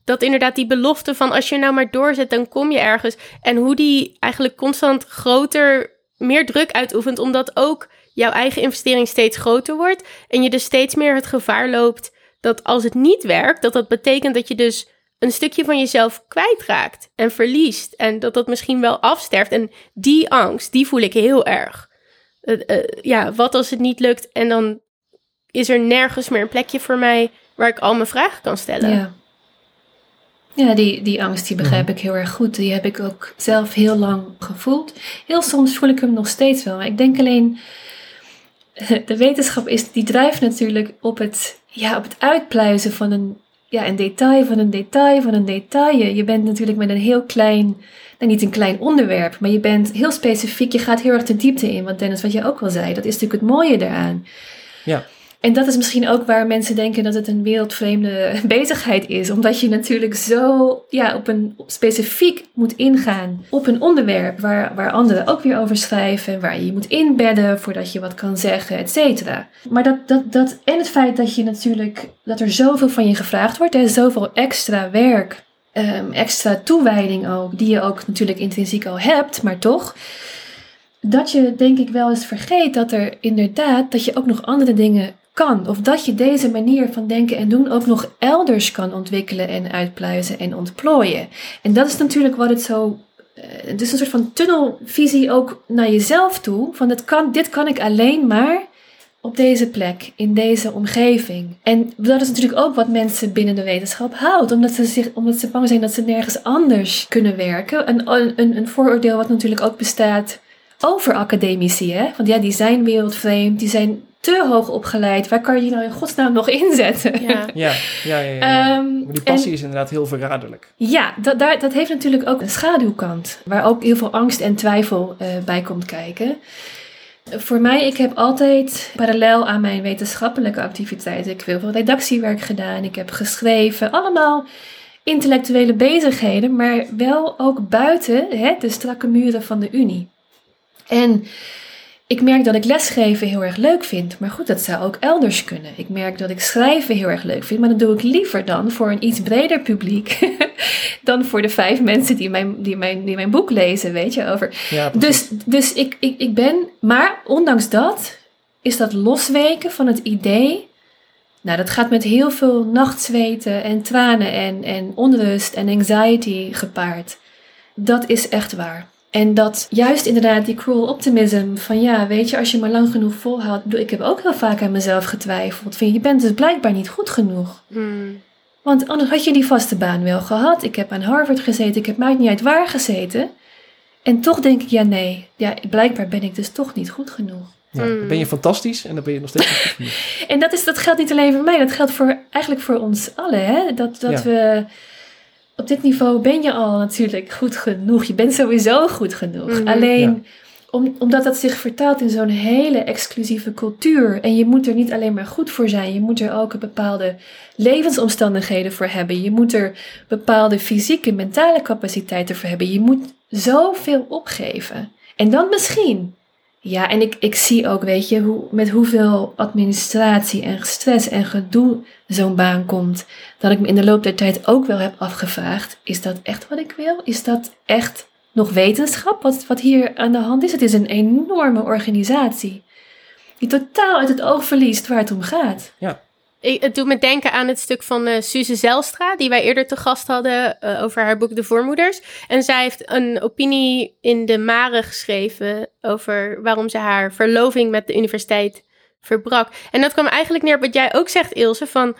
Dat inderdaad die belofte van als je nou maar doorzet, dan kom je ergens. En hoe die eigenlijk constant groter, meer druk uitoefent. Omdat ook jouw eigen investering steeds groter wordt. En je dus steeds meer het gevaar loopt dat als het niet werkt, dat dat betekent dat je dus een stukje van jezelf kwijtraakt en verliest. En dat dat misschien wel afsterft. En die angst, die voel ik heel erg. Eh, ja, wat als het niet lukt en dan is er nergens meer een plekje voor mij waar ik al mijn vragen kan stellen. Ja, ja die, die angst die begrijp ik heel erg goed. Die heb ik ook zelf heel lang gevoeld. Heel soms voel ik hem nog steeds wel. Maar ik denk alleen, <laughs> de wetenschap is, die drijft natuurlijk op het, ja, op het uitpluizen van een, ja, een detail van een detail van een detail. Je bent natuurlijk met een heel klein, nou niet een klein onderwerp, maar je bent heel specifiek. Je gaat heel erg de diepte in. Want Dennis, wat je ook al zei, dat is natuurlijk het mooie daaraan. Ja. En dat is misschien ook waar mensen denken dat het een wereldvreemde <laughs> bezigheid is. Omdat je natuurlijk zo ja, op een specifiek moet ingaan op een onderwerp waar, waar anderen ook weer over schrijven. Waar je je moet inbedden voordat je wat kan zeggen, et cetera. Maar dat, dat, dat, en het feit dat je natuurlijk, dat er zoveel van je gevraagd wordt. Er zoveel extra werk, ehm, extra toewijding ook, die je ook natuurlijk intrinsiek al hebt, maar toch dat je denk ik wel eens vergeet dat er inderdaad, dat je ook nog andere dingen kan. Of dat je deze manier van denken en doen ook nog elders kan ontwikkelen en uitpluizen en ontplooien. En dat is natuurlijk wat het zo. eh, Het is een soort van tunnelvisie ook naar jezelf toe. Van het kan, dit kan ik alleen maar op deze plek, in deze omgeving. En dat is natuurlijk ook wat mensen binnen de wetenschap houdt. Omdat ze, zich, omdat ze bang zijn dat ze nergens anders kunnen werken. Een, een, een vooroordeel wat natuurlijk ook bestaat over academici. Hè? Want ja, die zijn wereldvreemd, die zijn te hoog opgeleid. Waar kan je je nou in godsnaam nog <laughs> inzetten? Ja. Ja, ja, ja. ja, ja. Ehm, maar die passie en- is inderdaad heel verraderlijk. ja, dat, daar, dat heeft natuurlijk ook een schaduwkant. Waar ook heel veel angst en twijfel eh, bij komt kijken. Voor mij, ik heb altijd parallel aan mijn wetenschappelijke activiteiten. Ik heb heel veel redactiewerk gedaan. Ik heb geschreven. Allemaal intellectuele bezigheden. Maar wel ook buiten hè, de strakke muren van de Unie. En ik merk dat ik lesgeven heel erg leuk vind. Maar goed, dat zou ook elders kunnen. Ik merk dat ik schrijven heel erg leuk vind. Maar dat doe ik liever dan voor een iets breder publiek. <laughs> dan voor de vijf mensen die mijn, die mijn, die mijn boek lezen, weet je. Over. Ja. Dus, dus ik, ik, ik ben. Maar ondanks dat is dat losweken van het idee. Nou, dat gaat met heel veel nachtzweten en tranen en, en onrust en anxiety gepaard. Dat is echt waar. En dat juist inderdaad die cruel optimism van ja, weet je, als je maar lang genoeg volhoudt. Ik bedoel, Ik heb ook heel vaak aan mezelf getwijfeld. Van, je bent dus blijkbaar niet goed genoeg. Hmm. Want anders had je die vaste baan wel gehad. Ik heb aan Harvard gezeten, ik heb maakt niet uit waar gezeten. En toch denk ik, ja nee, ja, blijkbaar ben ik dus toch niet goed genoeg. Ja, dan ben je fantastisch en dan ben je nog steeds niet goed genoeg. <laughs> En dat, is, dat geldt niet alleen voor mij, dat geldt voor, eigenlijk voor ons allen. Hè? Dat, dat Ja. we op dit niveau ben je al natuurlijk goed genoeg. Je bent sowieso goed genoeg. Mhm. Alleen om, omdat dat zich vertaalt in zo'n hele exclusieve cultuur. En je moet er niet alleen maar goed voor zijn. Je moet er ook bepaalde levensomstandigheden voor hebben. Je moet er bepaalde fysieke, mentale capaciteiten voor hebben. Je moet zoveel opgeven. En dan misschien. Ja, en ik, ik zie ook, weet je, hoe, met hoeveel administratie en stress en gedoe zo'n baan komt. Dat ik me in de loop der tijd ook wel heb afgevraagd: is dat echt wat ik wil? Is dat echt nog wetenschap wat, wat hier aan de hand is? Het is een enorme organisatie die totaal uit het oog verliest waar het om gaat. Ik, het doet me denken aan het stuk van eh Suze Zelstra, die wij eerder te gast hadden eh, over haar boek De Voormoeders. En zij heeft een opinie in de Mare geschreven over waarom ze haar verloving met de universiteit verbrak. En dat kwam eigenlijk neer op wat jij ook zegt, Ilse, van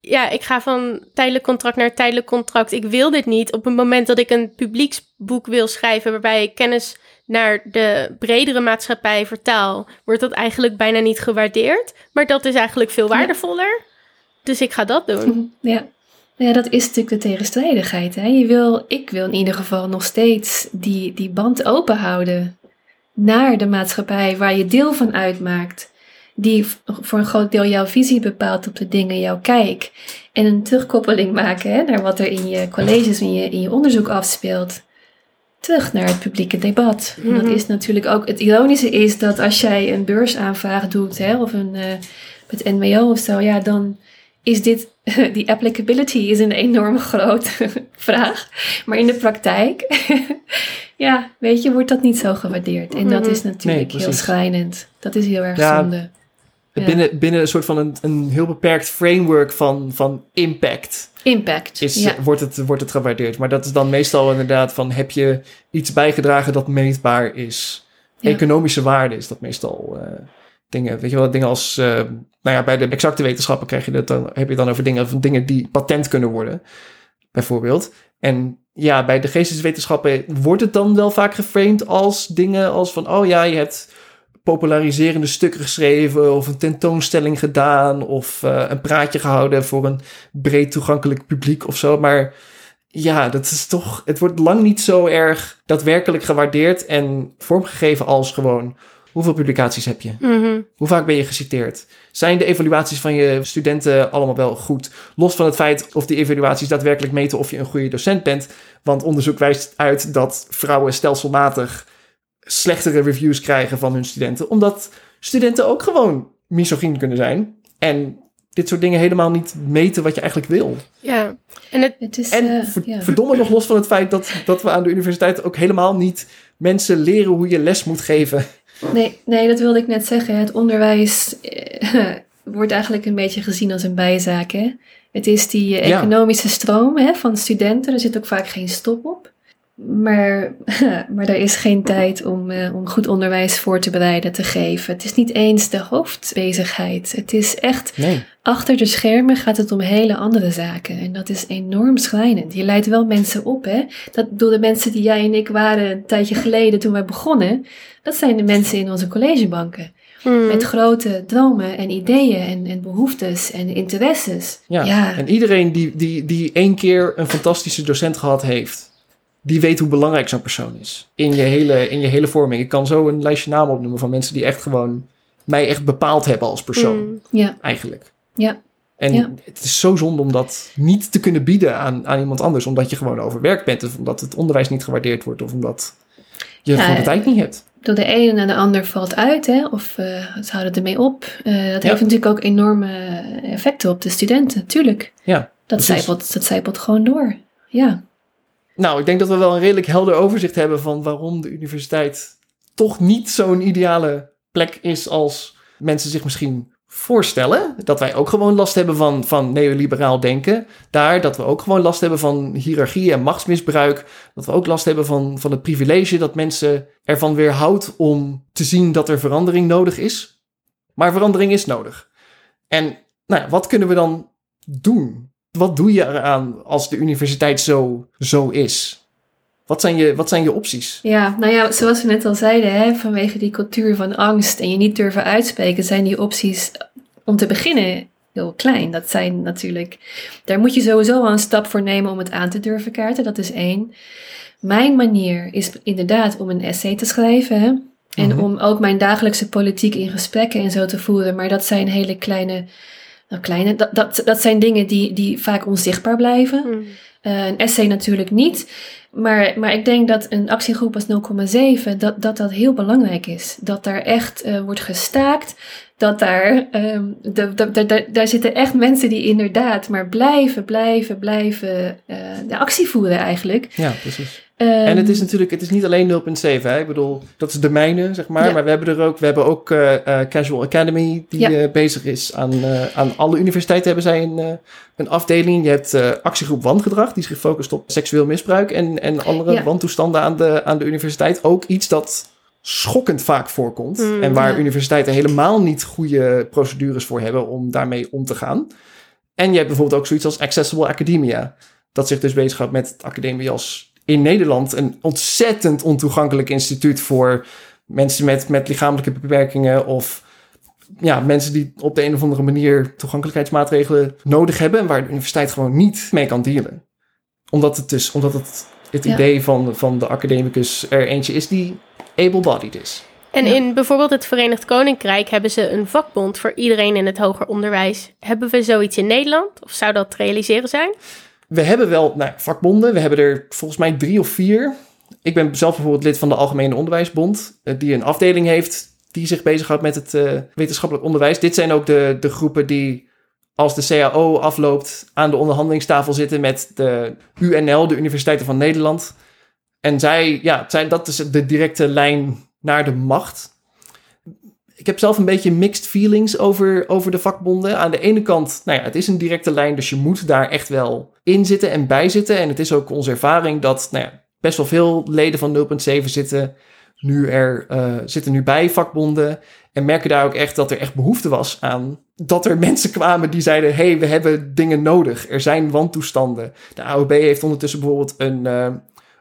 ja, ik ga van tijdelijk contract naar tijdelijk contract. Ik wil dit niet. Op het moment dat ik een publieksboek wil schrijven waarbij ik kennis naar de bredere maatschappij vertaal, wordt dat eigenlijk bijna niet gewaardeerd. Maar dat is eigenlijk veel waardevoller. Dus ik ga dat doen. Ja. ja, dat is natuurlijk de tegenstrijdigheid. Hè? Je wil, ik wil in ieder geval nog steeds die, die band open houden naar de maatschappij waar je deel van uitmaakt. Die voor een groot deel jouw visie bepaalt op de dingen, jouw kijk. En een terugkoppeling maken hè, naar wat er in je colleges, in je, in je onderzoek afspeelt. Terug naar het publieke debat. En Mhm. Dat is natuurlijk ook. Het ironische is dat als jij een beursaanvraag doet, hè, of een eh, met NWO of zo, ja, dan is dit, <laughs> die applicability is een enorm <laughs> grote vraag. Maar in de praktijk, <laughs> ja, weet je, wordt dat niet zo gewaardeerd. En dat Mhm. is natuurlijk Nee, heel schrijnend. Dat is heel erg Ja, zonde. Ja. Binnen, binnen een soort van een, een heel beperkt framework van, van impact Impact. is, ja. wordt, het, wordt het gewaardeerd. Maar dat is dan meestal inderdaad van heb je iets bijgedragen dat meetbaar is. Ja. Economische waarde is dat meestal eh, dingen. Weet je wel, dingen als, eh, nou ja, bij de exacte wetenschappen krijg je dat dan, heb je dan over dingen, van dingen die patent kunnen worden, bijvoorbeeld. En ja, bij de geesteswetenschappen wordt het dan wel vaak geframed als dingen als van, oh ja, je hebt populariserende stukken geschreven of een tentoonstelling gedaan of eh, een praatje gehouden voor een breed toegankelijk publiek of zo. Maar ja, dat is toch, het wordt lang niet zo erg daadwerkelijk gewaardeerd en vormgegeven als gewoon hoeveel publicaties heb je? Mhm. Hoe vaak ben je geciteerd? Zijn de evaluaties van je studenten allemaal wel goed? Los van het feit of die evaluaties daadwerkelijk meten of je een goede docent bent. Want onderzoek wijst uit dat vrouwen stelselmatig slechtere reviews krijgen van hun studenten. Omdat studenten ook gewoon misogyn kunnen zijn. En dit soort dingen helemaal niet meten wat je eigenlijk wil. Ja, en het, Het is, En eh, ver- ja. verdomme nog los van het feit dat, dat we aan de universiteit ook helemaal niet mensen leren hoe je les moet geven. Nee, nee, dat wilde ik net zeggen. Het onderwijs eh, <laughs> wordt eigenlijk een beetje gezien als een bijzaak. Hè? Het is die Ja. economische stroom hè, van studenten. Er zit ook vaak geen stop op. Maar, <laughs> maar er is geen tijd om, eh, om goed onderwijs voor te bereiden, te geven. Het is niet eens de hoofdbezigheid. Het is echt, Nee. achter de schermen gaat het om hele andere zaken. En dat is enorm schrijnend. Je leidt wel mensen op, hè. Dat door de mensen die jij en ik waren een tijdje geleden toen wij begonnen. Dat zijn de mensen in onze collegebanken. mm, Met grote dromen en ideeën en, en behoeftes en interesses. Ja. Ja. En iedereen die, die, die één keer een fantastische docent gehad heeft, die weet hoe belangrijk zo'n persoon is. In je, hele, in je hele vorming. Ik kan zo een lijstje namen opnoemen van mensen die echt gewoon mij echt bepaald hebben als persoon, mm. Ja, eigenlijk. ja. En het is zo zonde om dat niet te kunnen bieden aan, aan iemand anders, omdat je gewoon overwerkt bent, of omdat het onderwijs niet gewaardeerd wordt, of omdat je Ja, gewoon de tijd niet hebt. Door de ene naar de ander valt uit, hè? of eh, ze houden ermee op. Eh, dat Ja. heeft natuurlijk ook enorme effecten op de studenten, natuurlijk. Ja, Dat zijpelt, dat zijpelt gewoon door. Ja. Nou, ik denk dat we wel een redelijk helder overzicht hebben van waarom de universiteit toch niet zo'n ideale plek is als mensen zich misschien voorstellen. Dat wij ook gewoon last hebben van, van neoliberaal denken. Daar, dat we ook gewoon last hebben van hiërarchie en machtsmisbruik. Dat we ook last hebben van, van het privilege dat mensen ervan weerhoudt om te zien dat er verandering nodig is. Maar verandering is nodig. En nou wat kunnen we dan doen? Wat doe je eraan als de universiteit zo, zo is? Wat zijn, je, wat zijn je opties? Ja, nou ja, zoals we net al zeiden, hè, vanwege die cultuur van angst en je niet durven uitspreken, zijn die opties om te beginnen heel klein. Dat zijn natuurlijk, daar moet je sowieso al een stap voor nemen om het aan te durven kaarten. Dat is één. Mijn manier is inderdaad om een essay te schrijven. Hè? En Mhm. om ook mijn dagelijkse politiek in gesprekken en zo te voeren. Maar dat zijn hele kleine, nou kleine, dat, dat, dat zijn dingen die, die vaak onzichtbaar blijven. Mm. Eh, een essay natuurlijk niet. Maar, maar ik denk dat een actiegroep als 0,7, dat, dat dat heel belangrijk is. Dat daar echt eh, wordt gestaakt. Dat daar, ehm, de, de, de- de- daar zitten echt mensen die inderdaad maar blijven, blijven, blijven eh, de actie voeren eigenlijk. Ja, precies. Ehm, En het is natuurlijk, het is niet alleen 0.7. Hè? Ik bedoel, dat is de mijne, zeg maar. Ja. Maar we hebben er ook, we hebben ook eh, eh, Casual Academy, die Ja. eh, bezig is aan, aan alle universiteiten hebben zij een, een afdeling. Je hebt actiegroep Wangedrag, die zich focust op seksueel misbruik en, en andere Ja. wantoestanden aan de, aan de universiteit. Ook iets dat schokkend vaak voorkomt. Mm, en waar universiteiten helemaal niet goede procedures voor hebben om daarmee om te gaan. En je hebt bijvoorbeeld ook zoiets als Accessible Academia. Dat zich dus bezighoudt met academie als in Nederland een ontzettend ontoegankelijk instituut voor mensen met, met lichamelijke beperkingen of ja, mensen die op de een of andere manier toegankelijkheidsmaatregelen nodig hebben en waar de universiteit gewoon niet mee kan dealen. Omdat het dus, omdat het, het Ja. idee van, van de academicus er eentje is die able-bodied is. En Ja. in bijvoorbeeld het Verenigd Koninkrijk hebben ze een vakbond voor iedereen in het hoger onderwijs. Hebben we zoiets in Nederland? Of zou dat te realiseren zijn? We hebben wel nou, vakbonden. We hebben er volgens mij drie of vier. Ik ben zelf bijvoorbeeld lid van de Algemene Onderwijsbond, eh, die een afdeling heeft die zich bezighoudt met het eh, wetenschappelijk onderwijs. Dit zijn ook de, de groepen die, als de CAO afloopt, aan de onderhandelingstafel zitten met de UNL, de Universiteiten van Nederland. En zij, ja, zij, dat is de directe lijn naar de macht. Ik heb zelf een beetje mixed feelings over, over de vakbonden. Aan de ene kant, nou ja, het is een directe lijn, dus je moet daar echt wel in zitten en bij zitten. En het is ook onze ervaring dat nou ja, best wel veel leden van 0.7 zitten nu, er, eh, zitten nu bij vakbonden. En merken daar ook echt dat er echt behoefte was aan dat er mensen kwamen die zeiden: hey, we hebben dingen nodig. Er zijn wantoestanden. De AOB heeft ondertussen bijvoorbeeld een, eh,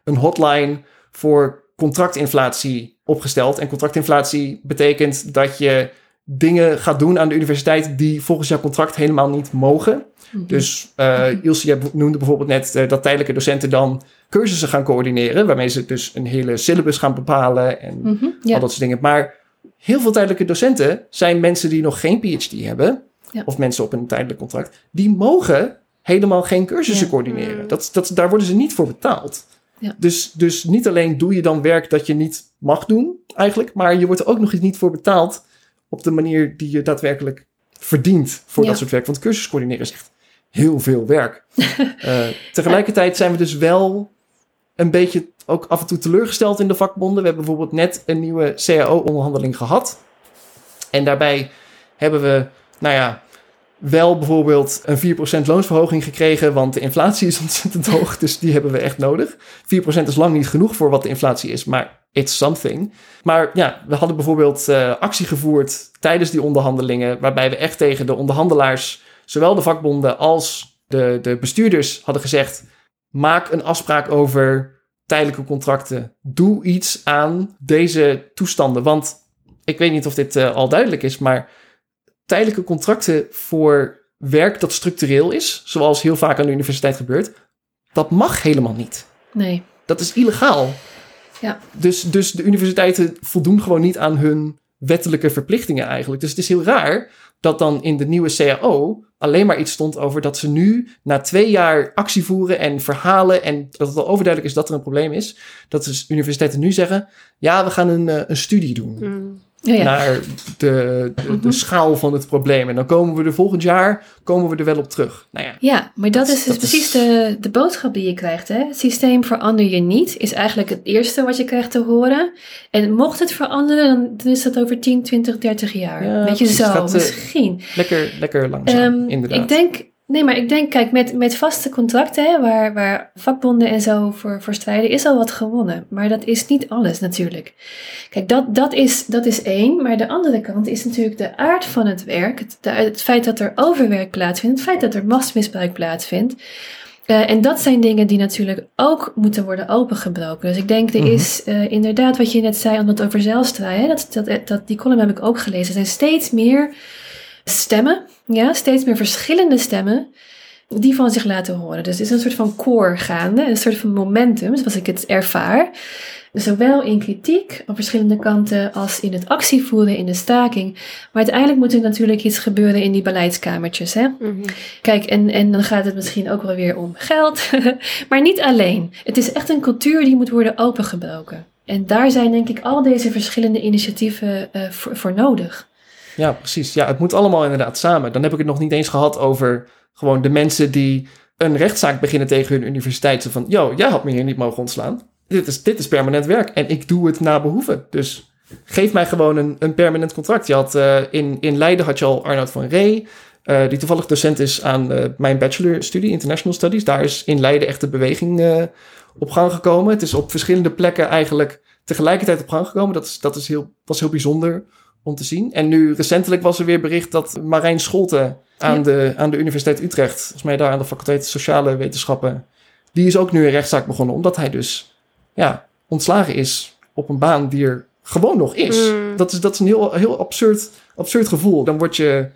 een hotline voor contractinflatie opgesteld. En contractinflatie betekent dat je dingen gaat doen aan de universiteit die volgens jouw contract helemaal niet mogen. Mhm. Dus eh Ilse, jij noemde bijvoorbeeld net eh, dat tijdelijke docenten dan cursussen gaan coördineren, waarmee ze dus een hele syllabus gaan bepalen en Mhm, al dat soort dingen. Maar heel veel tijdelijke docenten zijn mensen die nog geen PhD hebben, Ja. of mensen op een tijdelijk contract, die mogen helemaal geen cursussen Ja. coördineren. Mm. Dat, dat, daar worden ze niet voor betaald. Ja. Dus, dus niet alleen doe je dan werk dat je niet mag doen, eigenlijk, maar je wordt er ook nog eens niet voor betaald op de manier die je daadwerkelijk verdient voor Ja. dat soort werk. Want cursus coördineren is echt heel veel werk. <laughs> Eh, tegelijkertijd zijn we dus wel een beetje ook af en toe teleurgesteld in de vakbonden. We hebben bijvoorbeeld net een nieuwe CAO-onderhandeling gehad. En daarbij hebben we, nou ja, wel bijvoorbeeld een 4% loonsverhoging gekregen, want de inflatie is <laughs> ontzettend hoog, dus die hebben we echt nodig. 4% is lang niet genoeg voor wat de inflatie is, maar it's something. Maar ja, we hadden bijvoorbeeld eh, actie gevoerd tijdens die onderhandelingen, waarbij we echt tegen de onderhandelaars, zowel de vakbonden als de, de bestuurders, hadden gezegd: maak een afspraak over tijdelijke contracten. Doe iets aan deze toestanden. Want ik weet niet of dit eh, al duidelijk is, maar tijdelijke contracten voor werk dat structureel is, zoals heel vaak aan de universiteit gebeurt, dat mag helemaal niet. Nee. Dat is illegaal. Ja. Dus, dus de universiteiten voldoen gewoon niet aan hun wettelijke verplichtingen eigenlijk. Dus het is heel raar dat dan in de nieuwe CAO alleen maar iets stond over dat ze nu na twee jaar actie voeren en verhalen en dat het al overduidelijk is dat er een probleem is. Dat dus universiteiten nu zeggen, ja, we gaan een, eh, een studie doen Mm. Ja, ja. naar de, de, de Mhm. schaal van het probleem. En dan komen we er volgend jaar komen we er wel op terug. Nou ja, Ja, maar dat, Dat- is dus dat is- precies de, de boodschap die je krijgt. Hè? Het systeem verander je niet, is eigenlijk het eerste wat je krijgt te horen. En mocht het veranderen, dan, is dat over 10, 20, 30 jaar. Ja, Weet je zo, gaat, eh, misschien. lekker, lekker langzaam, Ehm, inderdaad. ik denk Nee, maar ik denk, kijk, met, met vaste contracten, hè, waar, waar vakbonden en zo voor, voor strijden, is al wat gewonnen. Maar dat is niet alles natuurlijk. Kijk, dat, dat, is, dat is één. Maar de andere kant is natuurlijk de aard van het werk. Het, de- het feit dat er overwerk plaatsvindt. Het feit dat er machtsmisbruik plaatsvindt. Eh, en dat zijn dingen die natuurlijk ook moeten worden opengebroken. Dus ik denk, er Mhm. is eh, inderdaad wat je net zei, omdat over hè, dat, dat, dat, die column heb ik ook gelezen. Er zijn steeds meer stemmen, ja, steeds meer verschillende stemmen, die van zich laten horen. Dus er is een soort van koor gaande, een soort van momentum, zoals ik het ervaar. Zowel in kritiek op verschillende kanten als in het actievoeren in de staking. Maar uiteindelijk moet er natuurlijk iets gebeuren in die beleidskamertjes. Hè? Mhm. Kijk, en, en dan gaat het misschien ook wel weer om geld. <laughs> maar niet alleen. Het is echt een cultuur die moet worden opengebroken. En daar zijn denk ik al deze verschillende initiatieven eh, voor, voor nodig. Ja, precies. Ja, het moet allemaal inderdaad samen. Dan heb ik het nog niet eens gehad over gewoon de mensen die een rechtszaak beginnen tegen hun universiteit. Zo van, yo, jij had me hier niet mogen ontslaan. Dit is, dit is permanent werk en ik doe het na behoeven. Dus geef mij gewoon een, een permanent contract. Je had, eh, in, in Leiden had je al Arnoud van Ree, eh, die toevallig docent is aan eh, mijn bachelorstudie, International Studies. Daar is in Leiden echt de beweging op gang gekomen. Het is op verschillende plekken eigenlijk tegelijkertijd op gang gekomen. Dat, is, dat is heel, was heel bijzonder om te zien. En nu recentelijk was er weer bericht dat Marijn Scholten aan, Ja. de, aan de Universiteit Utrecht, volgens mij daar aan de faculteit Sociale Wetenschappen, die is ook nu een rechtszaak begonnen, omdat hij dus ja, ontslagen is op een baan die er gewoon nog is. Mm. Dat is, dat is een heel, heel absurd, absurd gevoel. Dan word je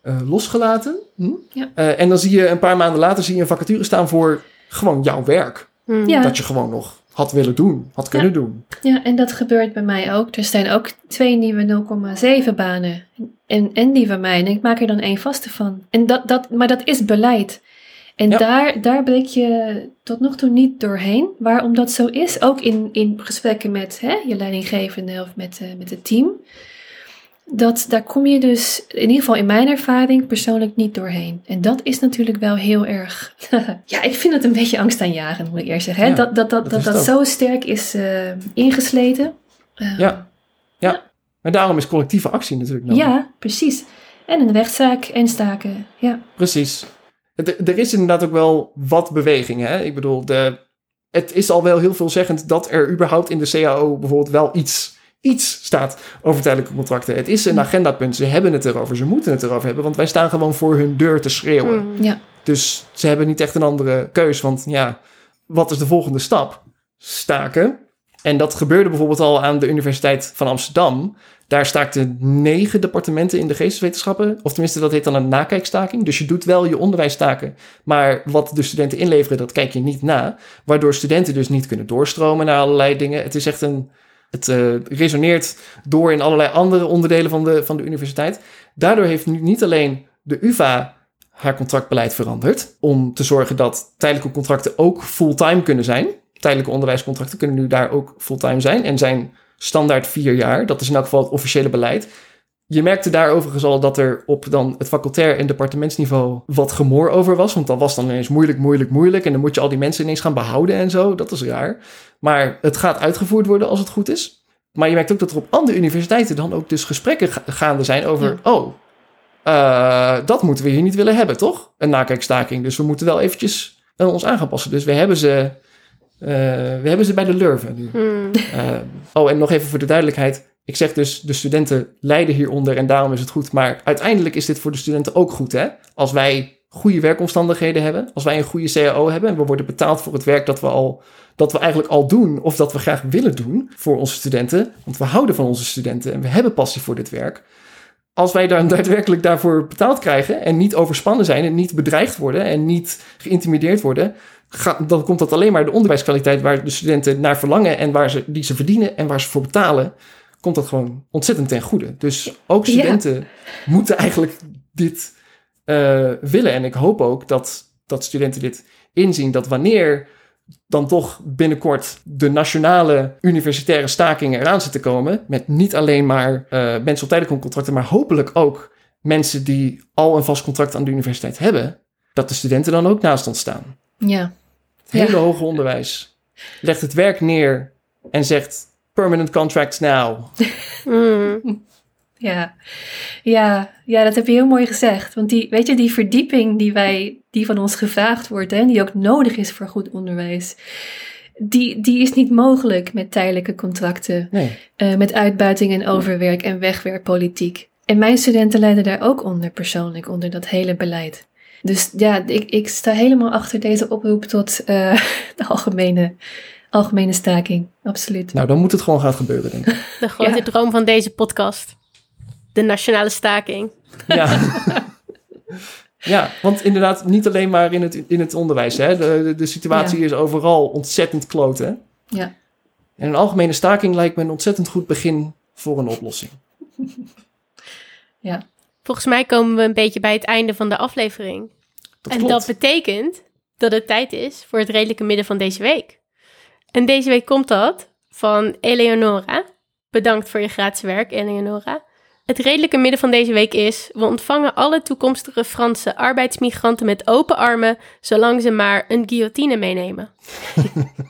eh, losgelaten. Hm? Ja. Eh, en dan zie je een paar maanden later zie je een vacature staan voor gewoon jouw werk. Ja. Dat je gewoon nog had willen doen, had kunnen doen. Ja, en dat gebeurt bij mij ook. Er zijn ook twee nieuwe 0,7 banen. En, en die van mij. En ik maak er dan één vaste van. En dat, dat, maar dat is beleid. En Ja. daar, daar breek je tot nog toe niet doorheen. Waarom dat zo is, ook in, in gesprekken met hè, je leidinggevende of met, eh, met het team. Dat, daar kom je dus, in ieder geval in mijn ervaring, persoonlijk niet doorheen. En dat is natuurlijk wel heel erg. <laughs> ja, ik vind het een beetje angstaanjagend, moet ik eerst zeggen. Hè? Ja, dat dat, dat, dat dat, zo sterk is eh, ingesleten. Eh, Ja. Ja. En daarom is collectieve actie natuurlijk nodig. ja, precies. En een rechtszaak en staken. Ja, Precies. Er, er is inderdaad ook wel wat beweging. Hè? Ik bedoel, de, het is al wel heel veelzeggend dat er überhaupt in de CAO bijvoorbeeld wel iets, iets staat over tijdelijke contracten. Het is een Ja. agendapunt. Ze hebben het erover. Ze moeten het erover hebben. Want wij staan gewoon voor hun deur te schreeuwen. Mhm. ja. Dus ze hebben niet echt een andere keus. Want ja, wat is de volgende stap? Staken. En dat gebeurde bijvoorbeeld al aan de Universiteit van Amsterdam. Daar staakten negen departementen in de geesteswetenschappen. Of tenminste, dat heet dan een nakijkstaking. Dus je doet wel je onderwijs staken. Maar wat de studenten inleveren, dat kijk je niet na. Waardoor studenten dus niet kunnen doorstromen naar allerlei dingen. Het is echt een. Het eh, resoneert door in allerlei andere onderdelen van de, van de universiteit. Daardoor heeft nu niet alleen de UVA haar contractbeleid veranderd. Om te zorgen dat tijdelijke contracten ook fulltime kunnen zijn. Tijdelijke onderwijscontracten kunnen nu daar ook fulltime zijn. En zijn standaard vier jaar. Dat is in elk geval het officiële beleid. Je merkte daar overigens al dat er op dan het facultair en departementsniveau wat gemoor over was. Want dat was dan ineens moeilijk, moeilijk, moeilijk. En dan moet je al die mensen ineens gaan behouden en zo. Dat is raar. Maar het gaat uitgevoerd worden als het goed is. Maar je merkt ook dat er op andere universiteiten dan ook dus gesprekken ga- gaande zijn over... Oh, eh, dat moeten we hier niet willen hebben, toch? Een nakijkstaking. Dus we moeten wel eventjes aan ons aan gaan passen. Dus we hebben ze, eh, we hebben ze bij de lurven nu. Eh, oh, en nog even voor de duidelijkheid. Ik zeg dus, de studenten lijden hieronder en daarom is het goed. Maar uiteindelijk is dit voor de studenten ook goed, hè? Als wij goede werkomstandigheden hebben, als wij een goede CAO hebben en we worden betaald voor het werk dat we, al, dat we eigenlijk al doen of dat we graag willen doen voor onze studenten. Want we houden van onze studenten en we hebben passie voor dit werk. Als wij dan <laughs> daadwerkelijk daarvoor betaald krijgen en niet overspannen zijn en niet bedreigd worden en niet geïntimideerd worden, dan komt dat alleen maar de onderwijskwaliteit waar de studenten naar verlangen en waar ze, die ze verdienen en waar ze voor betalen, komt dat gewoon ontzettend ten goede. Dus ook Ja. studenten moeten eigenlijk dit eh, willen. En ik hoop ook dat, dat studenten dit inzien, dat wanneer dan toch binnenkort de nationale universitaire stakingen eraan zitten komen, met niet alleen maar eh, mensen op tijdelijke contracten, maar hopelijk ook mensen die al een vast contract aan de universiteit hebben, dat de studenten dan ook naast ons staan. Ja, Het hele Ja. hoger onderwijs legt het werk neer en zegt permanent contracts now. <laughs> Mhm. ja. Ja, ja, dat heb je heel mooi gezegd. Want die, weet je, die verdieping die wij, die van ons gevraagd wordt en die ook nodig is voor goed onderwijs, die, die is niet mogelijk met tijdelijke contracten, Nee. eh, met uitbuiting en overwerk en wegwerkpolitiek. En mijn studenten lijden daar ook onder, persoonlijk, onder dat hele beleid. Dus ja, ik, ik sta helemaal achter deze oproep tot eh, <laughs> de algemene, algemene staking. Absoluut. Nou, dan moet het gewoon gaan gebeuren, denk ik. <laughs> De grote Ja. droom van deze podcast. De nationale staking. Ja. <laughs> <laughs> ja, want inderdaad, niet alleen maar in het, in het onderwijs. Hè. De, de, de situatie Ja. is overal ontzettend kloten. Ja. En een algemene staking lijkt me een ontzettend goed begin voor een oplossing. Ja. Volgens mij komen we een beetje bij het einde van de aflevering. Dat en klopt. dat betekent dat het tijd is voor het redelijke midden van deze week. En deze week komt dat van Eleonora. Bedankt voor je gratis werk, Eleonora. Het redelijke midden van deze week is: we ontvangen alle toekomstige Franse arbeidsmigranten met open armen, zolang ze maar een guillotine meenemen.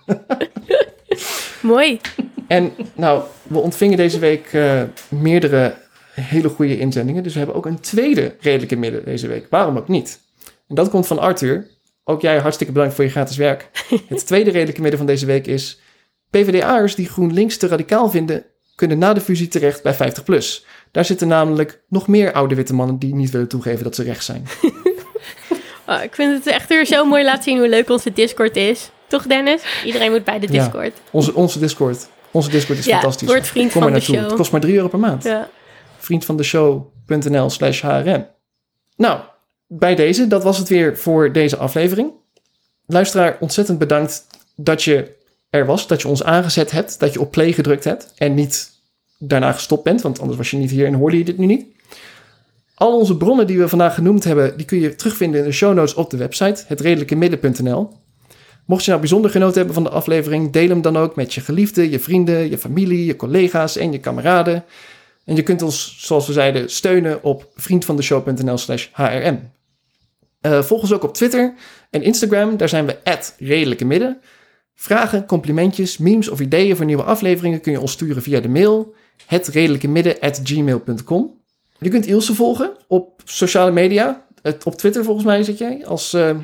<laughs> Mooi. En nou, we ontvingen deze week eh, meerdere hele goede inzendingen. Dus we hebben ook een tweede redelijke midden deze week. Waarom ook niet? En dat komt van Arthur. Ook jij hartstikke bedankt voor je gratis werk. <laughs> Het tweede redelijke midden van deze week is... PvdA'ers die GroenLinks te radicaal vinden... kunnen na de fusie terecht bij 50PLUS. Daar zitten namelijk nog meer oude witte mannen... die niet willen toegeven dat ze rechts zijn. <laughs> Oh, ik vind het echt weer zo mooi laten zien hoe leuk onze Discord is. Toch, Dennis? Iedereen moet bij de Ja. Discord. Onze, onze Discord. Onze Discord is Ja, fantastisch. word vriend Kom van maar de show. Het kost maar 3 euro per maand. Ja. vriendvandeshow.nl slash hrm. Nou, bij deze, dat was het weer voor deze aflevering. Luisteraar, ontzettend bedankt dat je er was, dat je ons aangezet hebt, dat je op play gedrukt hebt en niet daarna gestopt bent, want anders was je niet hier en hoorde je dit nu niet. Al onze bronnen die we vandaag genoemd hebben, die kun je terugvinden in de show notes op de website, hetredelijkemidden.nl. Mocht je nou bijzonder genoten hebben van de aflevering, deel hem dan ook met je geliefden, je vrienden, je familie, je collega's en je kameraden. En je kunt ons, zoals we zeiden, steunen op vriendvandeshow.nl slash hrm. Eh, volg ons ook op Twitter en Instagram. Daar zijn we redelijke midden. Vragen, complimentjes, memes of ideeën voor nieuwe afleveringen kun je ons sturen via de mail hetredelijkemidden@gmail.com. Je kunt Ilse volgen op sociale media. Het, op Twitter volgens mij zit jij. Als, eh,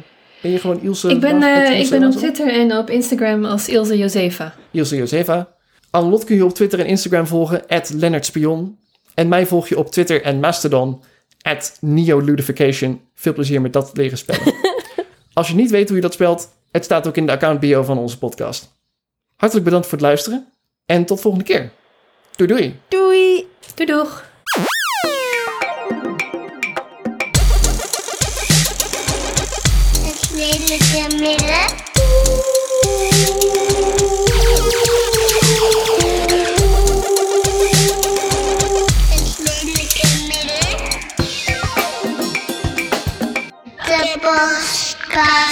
ben je gewoon Ilse? Ik ben, eh, Ilse ik ben op? Twitter en op Instagram als Ilse Josefa. Ilse Josefa. Annelot kun je op Twitter en Instagram volgen, at Leonard Spion. En mij volg je op Twitter en Mastodon, at NeoLudification. Veel plezier met dat leren spellen. <laughs> Als je niet weet hoe je dat spelt, het staat ook in de account bio van onze podcast. Hartelijk bedankt voor het luisteren en tot volgende keer. Doei doei! Doei! Doei doeg! Het redelijke midden. Podcast.